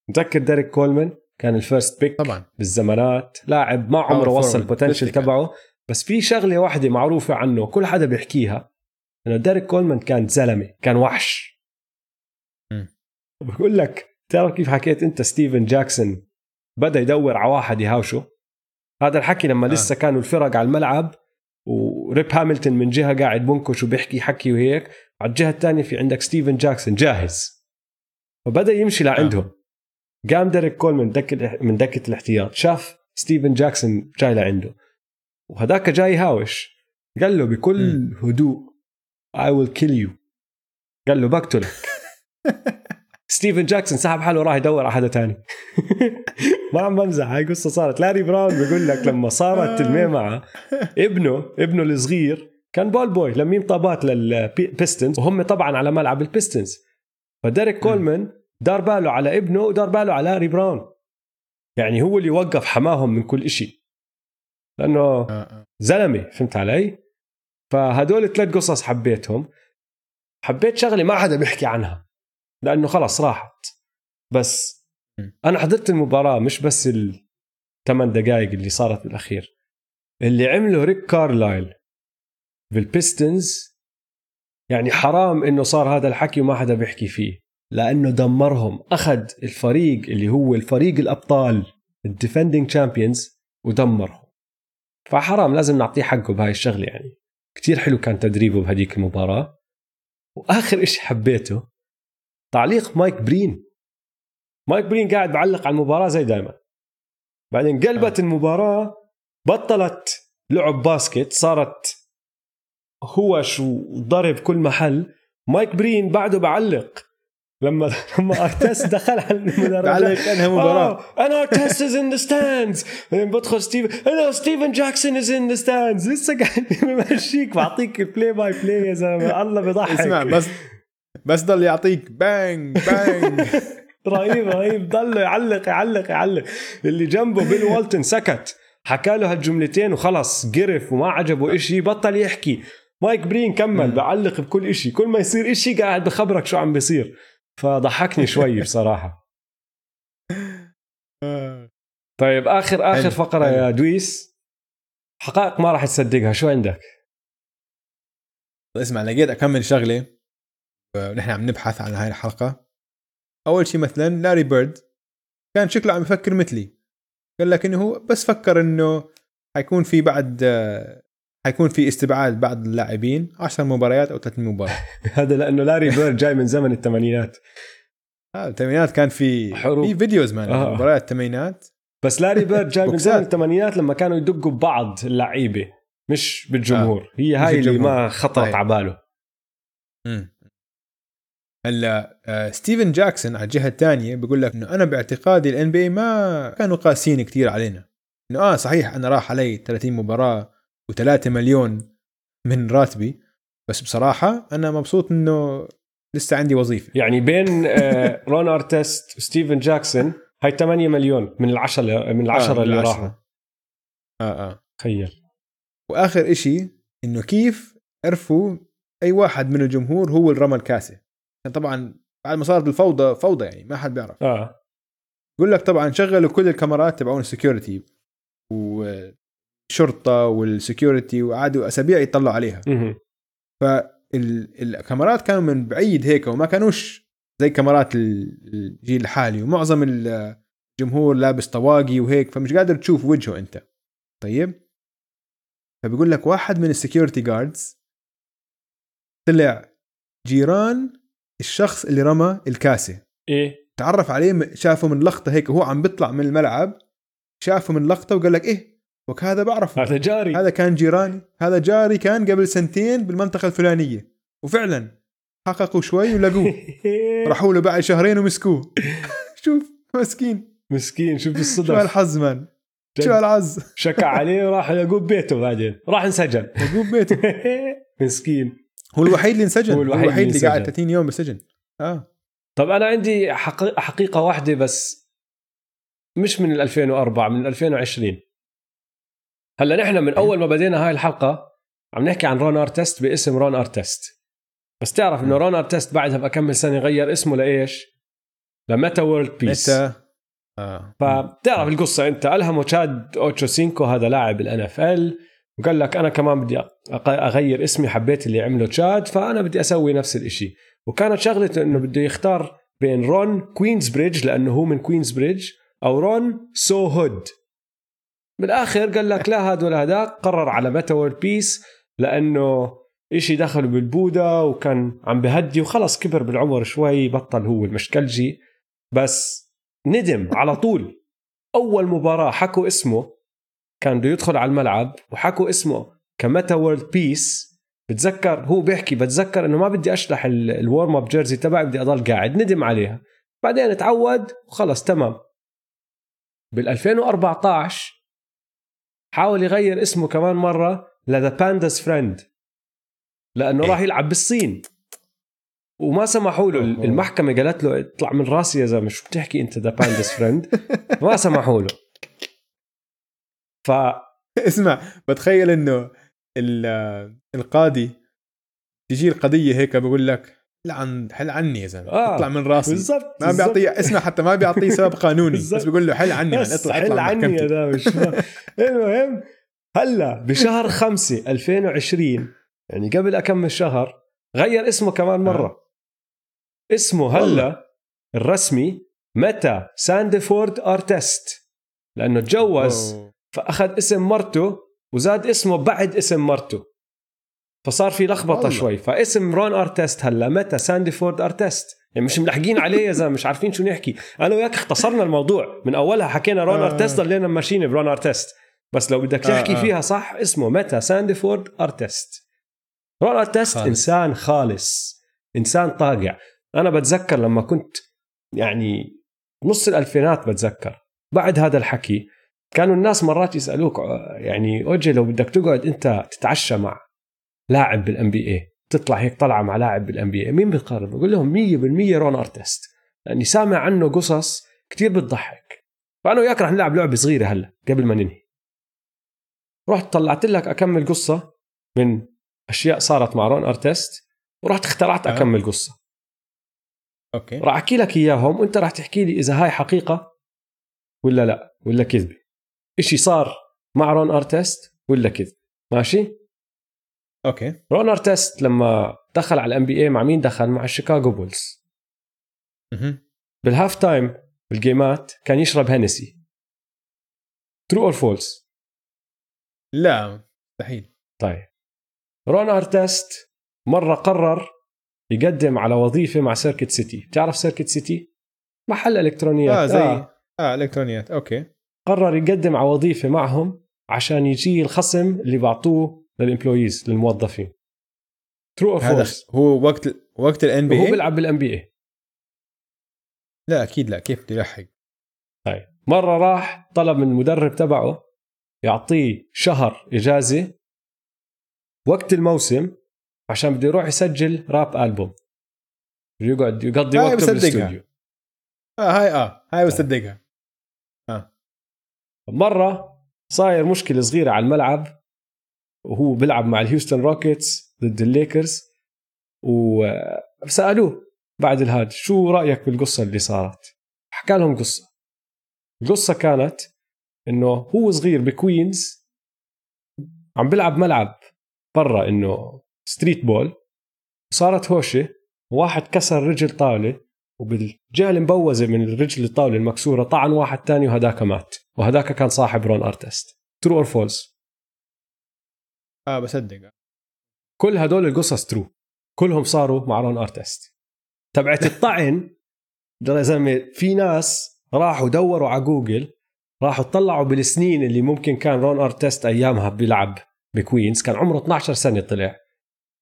متذكر ديريك كولمان؟ كان ال first pick طبعا. بالزمانات. لاعب ما عمره وصل. ال potential. تبعه. بس في شغلة واحدة معروفة عنه كل حدا بيحكيها إنه ديريك كولمان كان زلمة كان وحش. بقول لك تعرف كيف حكيت أنت ستيفن جاكسون؟ بدأ يدور على واحد يهاوشه. هذا الحكي لما آه. لسه كانوا الفرق على الملعب وريب هاملتون من جهة قاعد بنكش وبيحكي حكي وهيك على الجهة الثانية في عندك ستيفن جاكسون جاهز. فبدأ يمشي لعندهم. قام ديريك كولمان من دكة من دكة الاحتياط شاف ستيفن جاكسون جاي لعنده. وهداك جاي هاوش قال له بكل هدوء I will kill you. قال له بقتلك ستيفن جاكسون سحب حاله راح يدور على حدا تاني. ما عم بمزح هاي قصة صارت. لاري براون بيقول لك لما صارت المعمعة ابنه ابنه الصغير كان ball boy لميم طابات للبيستنز وهم طبعا على ملعب البيستنز. فديريك كولمان دار باله على ابنه ودار باله على لاري براون. يعني هو اللي وقف حماهم من كل إشي. لأنه آه آه. زلمة فهمت علي؟ فهدول ثلاث قصص حبيتهم. حبيت شغلة ما حدا بيحكي عنها. لأنه خلص راحت. بس. أنا حضرت المباراة مش بس الثمان دقائق اللي صارت بالاخير اللي عمله ريك كارلايل بالبيستنز يعني حرام إنه صار هذا الحكي وما حدا بيحكي فيه. لأنه دمرهم. أخذ الفريق اللي هو الفريق الأبطال ال defending champions ودمرهم. فحرام لازم نعطيه حقه بهاي الشغلة يعني. كتير حلو كان تدريبه بهديك المباراة. وآخر إشي حبيته تعليق مايك برين. مايك برين قاعد بعلق على المباراة زي دائما بعدين قلبت المباراة بطلت لعب basket صارت هوش وضرب كل محل. مايك برين بعده بعلق. لما لما ارتست دخل على المدرجات بعلق انها مباراة؟ أنا ارتست is in the stands بدخل ستيفن أنا ستيفن جاكسون is in the stands لسه قاعد بمشيك. بعطيك ال play by play يا زلمة. الله بيضحك. اسمع بس بس ضل يعطيك. bang bang. رهيب رهيب. ضله يعلق يعلق يعلق. اللي جنبه بيل والتن سكت. حكى له هالجملتين وخلص قرف وما عجبه إشي بطل يحكي. مايك برين كمل بعلق بكل إشي. كل ما يصير إشي قاعد بخبرك شو عم بيصير. فضحكني شوي بصراحة. طيب آخر آخر فقرة. يا دويس. حقائق ما راح تصدقها. شو عندك؟ اسمع لقيت أكمل شغلة. ونحن عم نبحث عن هاي الحلقة أول شيء مثلا لاري بيرد كان شكله عم يفكر مثلي قال لك إنه هو بس فكر إنه حيكون في بعد حيكون في استبعاد بعض اللاعبين 10 مباريات أو 30 مباراه هذا لأنه لاري بيرد جاي من زمن الثمانينات آه الثمانينات كان في حروب. في videos man آه. مباريات الثمانينات بس لاري بيرد جاي من. زمن الثمانينات لما كانوا يدقوا ببعض اللعيبة مش بالجمهور آه. هي هاي اللي. ما خطرت صحيح. على باله. هلا آه، ستيفن جاكسون على الجهة الثانية بيقول لك إنه أنا باعتقادي ال NBA ما كانوا قاسيين كثير علينا. إنه آه صحيح أنا راح علي 30 مباراة و3 مليون من راتبي بس بصراحة أنا مبسوط إنه لسه عندي وظيفة. يعني بين آه، رون أرتست وستيفن جاكسون هاي 8 مليون من العشرة من العشرة آه، اللي. راحوا. آه آه. تخيل. وآخر إشي إنه كيف عرفوا أي واحد من الجمهور هو اللي رمى الكاسه كان طبعا بعد ما صارت الفوضى فوضى يعني ما حد بيعرف. آه. يقول لك طبعا شغلوا كل الكاميرات تبعون ال security والشرطه وال security وقعدوا أسابيع يطلعوا عليها. فالكاميرات كانوا من بعيد هيك وما كانوش زي كاميرات ال- الجيل الحالي. ومعظم الجمهور لابس طواقي وهيك فمش قادر تشوف وجهه أنت. طيب؟ فبيقول لك واحد من ال security guards طلع جيران الشخص اللي رمى الكاسه إيه. تعرف عليه شافه من لقطه هيك وهو عم بيطلع من الملعب شافه من لقطه وقال لك إيه وك هذا بعرفه. هذا جاري. هذا كان جيراني. هذا جاري كان قبل سنتين بالمنطقة الفلانية. وفعلا حققوا شوي ولقوه. راحوا له بعد شهرين ومسكوه. شوف مسكين. مسكين شوف شو الصدف. هالحظ مان. شو هالعز شكى عليه وراح يلاقوه ببيته بعدين. راح انسجن. لقوه ببيته مسكين. هو الوحيد اللي انسجن. هو هو الوحيد الوحيد, اللي اللي قاعد انسجن. 30 يوم بالسجن آه. طب أنا عندي حقي- حقيقة واحدة بس. مش من ال 2004 من 2020 هلأ نحن من أول ما بدينا هاي الحلقة عم نحكي عن رون أرتست باسم رون أرتست. بس تعرف إنه رون أرتست بعدها بكمل سنة غير اسمه لإيش؟ لميتا وورلد بيس متى آه. فبتعرف القصة أنت. ألهمه تشاد اوتشو سينكو هذا لاعب ال NFL وقال لك أنا كمان بدي أغير اسمي حبيت اللي عمله تشاد فأنا بدي أسوي نفس الإشي. وكانت شغلته إنه بده يختار بين رون كوينز بريدج لأنه هو من كوينز بريدج أو رون سو هود. بالآخر قال لك لا هذا ولا هذاك قرر على ميتا وورلد بيس لأنه إشي دخل بالبودا وكان عم بهدي وخلص كبر بالعمر شوي بطل هو المشكلجي. بس ندم على طول. أول مباراة حكوا اسمه كان بده يدخل على الملعب وحكوا اسمه. كميتا وورلد بيس بتذكر هو بيحكي بتذكر إنه ما بدي اشلح ال warm up jersey تبعي بدي أضل قاعد ندم عليها. بعدين تعود وخلص تمام. بال 2014 حاول يغير اسمه كمان مرة ل The Panda's Friend لأنه راح يلعب بالصين. وما سمحوا له. المحكمة قالت له اطلع من راسي يا زلمة شو بتحكي أنت The Panda's Friend ما سمحوا له. ف اسمع بتخيل إنه ال- القاضي تجي القضية هيك بقول لك لعن حل عني يا زلمة آه، اطلع من راسي بالضبط ما. بيعطيه اسمع حتى ما بيعطيه سبب قانوني. بس بيقول له حل عني يعني بس اطلع حل اطلع عني يا شو- المهم هلأ بشهر خمسة 2020 يعني قبل أكمل شهر غير اسمه كمان مرة اسمه هلأ الرسمي متى ساندفورد أرتست لأنه تجوز. فأخذ اسم مرته وزاد اسمه بعد اسم مرته فصار في لخبطة. شوي. فاسم رون أرتست هلا ميتا ساندفورد أرتست. يعني مش ملحقين عليه يا زلمة مش عارفين شو نحكي. أنا وياك اختصرنا الموضوع. من أولها حكينا رون آه. أرتست ضلينا ماشيين برون أرتست. بس لو بدك تحكي آه، آه. فيها صح اسمه ميتا ساندفورد أرتست. رون أرتست خالص. إنسان خالص. إنسان طاقع. أنا بتذكر لما كنت يعني نص الألفينات بتذكر. بعد هذا الحكي كانوا الناس مرات يسألوك آه، يعني أوجي لو بدك تقعد أنت تتعشى مع لاعب بال NBA تطلع هيك طلعة مع لاعب بال NBA مين بتقارن بقول لهم 100% رون ارتست لأني سامع عنه قصص كتير بتضحك. فأنا وياك رح نلعب لعبة صغيرة هلأ قبل ما ننهي. رحت طلعت لك أكم قصة من أشياء صارت مع رون ارتست ورحت اخترعت آه. أكم قصة. Okay. راح أحكي لك إياهم وأنت راح تحكي لي إذا هاي حقيقة ولا لا ولا كذبة. إشي صار مع رون أرتست؟ ولا كذب. ماشي؟ Okay. رون أرتست لما دخل على ال NBA مع مين دخل؟ مع الشيكاغو بولز. مهم. بال halftime بالجيمات كان يشرب Hennessy. true or false. لا مستحيل. طيب. رون أرتست مرة قرر يقدم على وظيفة مع Circuit City. بتعرف Circuit City؟ محل إلكترونيات. آه زي آه, آه إلكترونيات. Okay. قرر يقدم على وظيفه معهم عشان يجي الخصم اللي بعطوه لل employees للموظفين. true هذا false هو وقت وقت ال NBA بيلعب بال NBA لا أكيد لا. كيف بده يلحق طيب. مرة راح طلب من المدرب تبعه يعطيه شهر إجازة وقت الموسم عشان بده يروح يسجل rap album يقعد يقضي وقته. بالاستوديو آه هاي آه. هاي بصدقها. مرة صاير مشكلة صغيرة على الملعب وهو بيلعب مع الهيوستن روكيتس ضد الليكرز وسألوه بعد الهاد شو رأيك بالقصة اللي صارت؟ حكى لهم قصة. القصة كانت إنه هو صغير بكوينز عم بيلعب ملعب برا إنه street ball صارت هوشة واحد كسر رجل طاولة وبالجهة المبوزة من الرجل الطاولة المكسورة طعن واحد تاني وهداك مات. وهداك كان صاحب رون ارتست. true or false آه بصدق. كل هدول القصص true كلهم صاروا مع رون ارتست. تبعت الطعن يا زلمة في ناس راحوا دوروا على جوجل راحوا طلعوا بالسنين اللي ممكن كان رون ارتست أيامها بيلعب بكوينز. كان عمره 12 سنة طلع.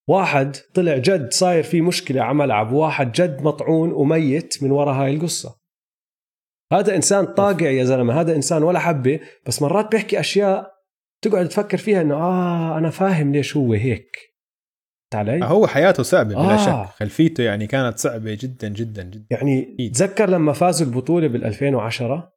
واحد طلع جد صاير في مشكلة على ملعب واحد جد مطعون وميت من وراء هاي القصة. هذا إنسان طاقع يا زلمة هذا إنسان ولا حبة بس مرات بيحكي أشياء تقعد تفكر فيها إنه آه أنا فاهم ليش هو هيك. علي؟ هو حياته صعبة بلا آه. شك. خلفيته يعني كانت صعبة جدا جدا جدا. يعني أكيد. تذكر لما فازوا البطولة بال 2010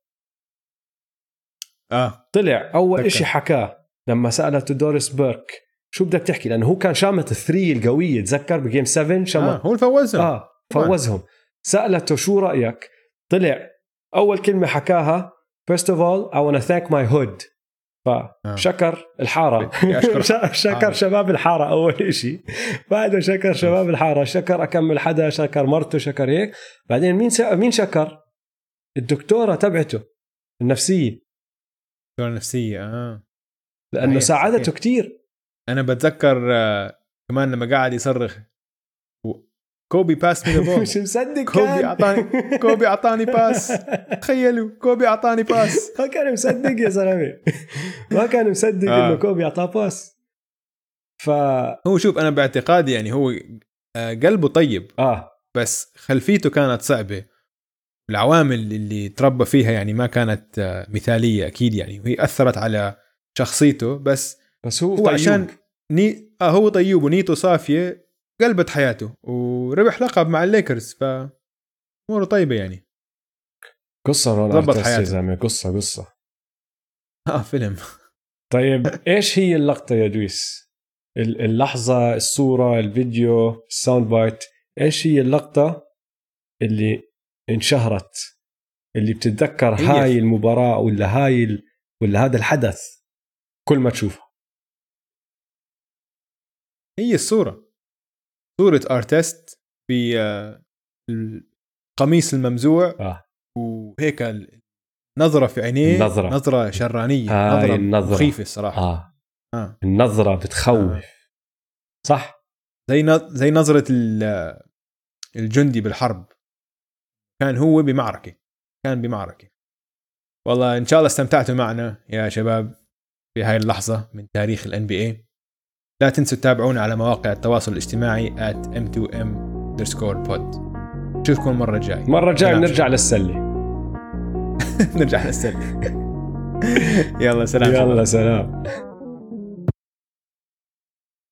آه. طلع أول تذكر. إشي حكاه لما سألته دوريس بيرك شو بدك تحكي؟ لأنه هو كان شامت الثري القوية تذكر بجيم 7 شمت آه هو اللي فوزهم. آه. فوزهم. سألته شو رأيك؟ طلع أول كلمة حكاها first of all I want to thank my hood. فشكر الحارة. شكر. الحارة. شباب الحارة أول إشي. بعده شكر شباب الحارة. شكر اكمل حدا شكر مرته شكر هيك. بعدين مين. مين شكر؟ الدكتورة تبعته. النفسية. الدكتورة النفسية آه. لأنه ساعدته. كتير. أنا بتذكر آه كمان لما قاعد يصرخ Kobe pass the ball مش مصدق كوبي اعطاني كوبي اعطاني pass تخيلوا كوبي اعطاني pass ما كان مصدق يا زلمه ما كان مصدق آه. انه كوبي اعطاه pass ف هو شوف أنا باعتقادي يعني هو آه، قلبه طيب. آه. بس خلفيته كانت صعبة. العوامل اللي تربى فيها يعني ما كانت آه، مثالية أكيد يعني. وهي أثرت على شخصيته بس بس هو, هو طيوب. عشان ني... آه هو طيب ونيته صافية قلبت حياته وربح لقب مع الليكرز ف أموره طيبة يعني. قصة رون يا. زلمة قصة قصة. آه فيلم. طيب إيش هي اللقطة يا دويس؟ ال- اللحظة الصورة الفيديو ال sound bite إيش هي اللقطة اللي انشهرت؟ اللي بتتذكر هي. هاي المباراة ولا هاي ال... ولا هذا الحدث؟ كل ما تشوفه. هي الصورة. صورة ارتست في آه، القميص الممزوع. آه. وهيك نظرة في عينيه النظرة. نظرة شرانية هاي نظرة النظرة. مخيفة الصراحة. آه. آه. النظرة بتخوف. صح؟ زي زي نظرة ال- الجندي بالحرب. كان هو بمعركة. كان بمعركة. والله إن شاء الله استمتعتوا معنا يا شباب في هاي اللحظة من تاريخ الان بي اي لا تنسوا تتابعونا على مواقع التواصل الاجتماعي at m2m underscore pod. نشوفكم المره الجايه المره الجايه سلام. بنرجع للسلة. نرجع نسلم يلا سلام. يلا سلام.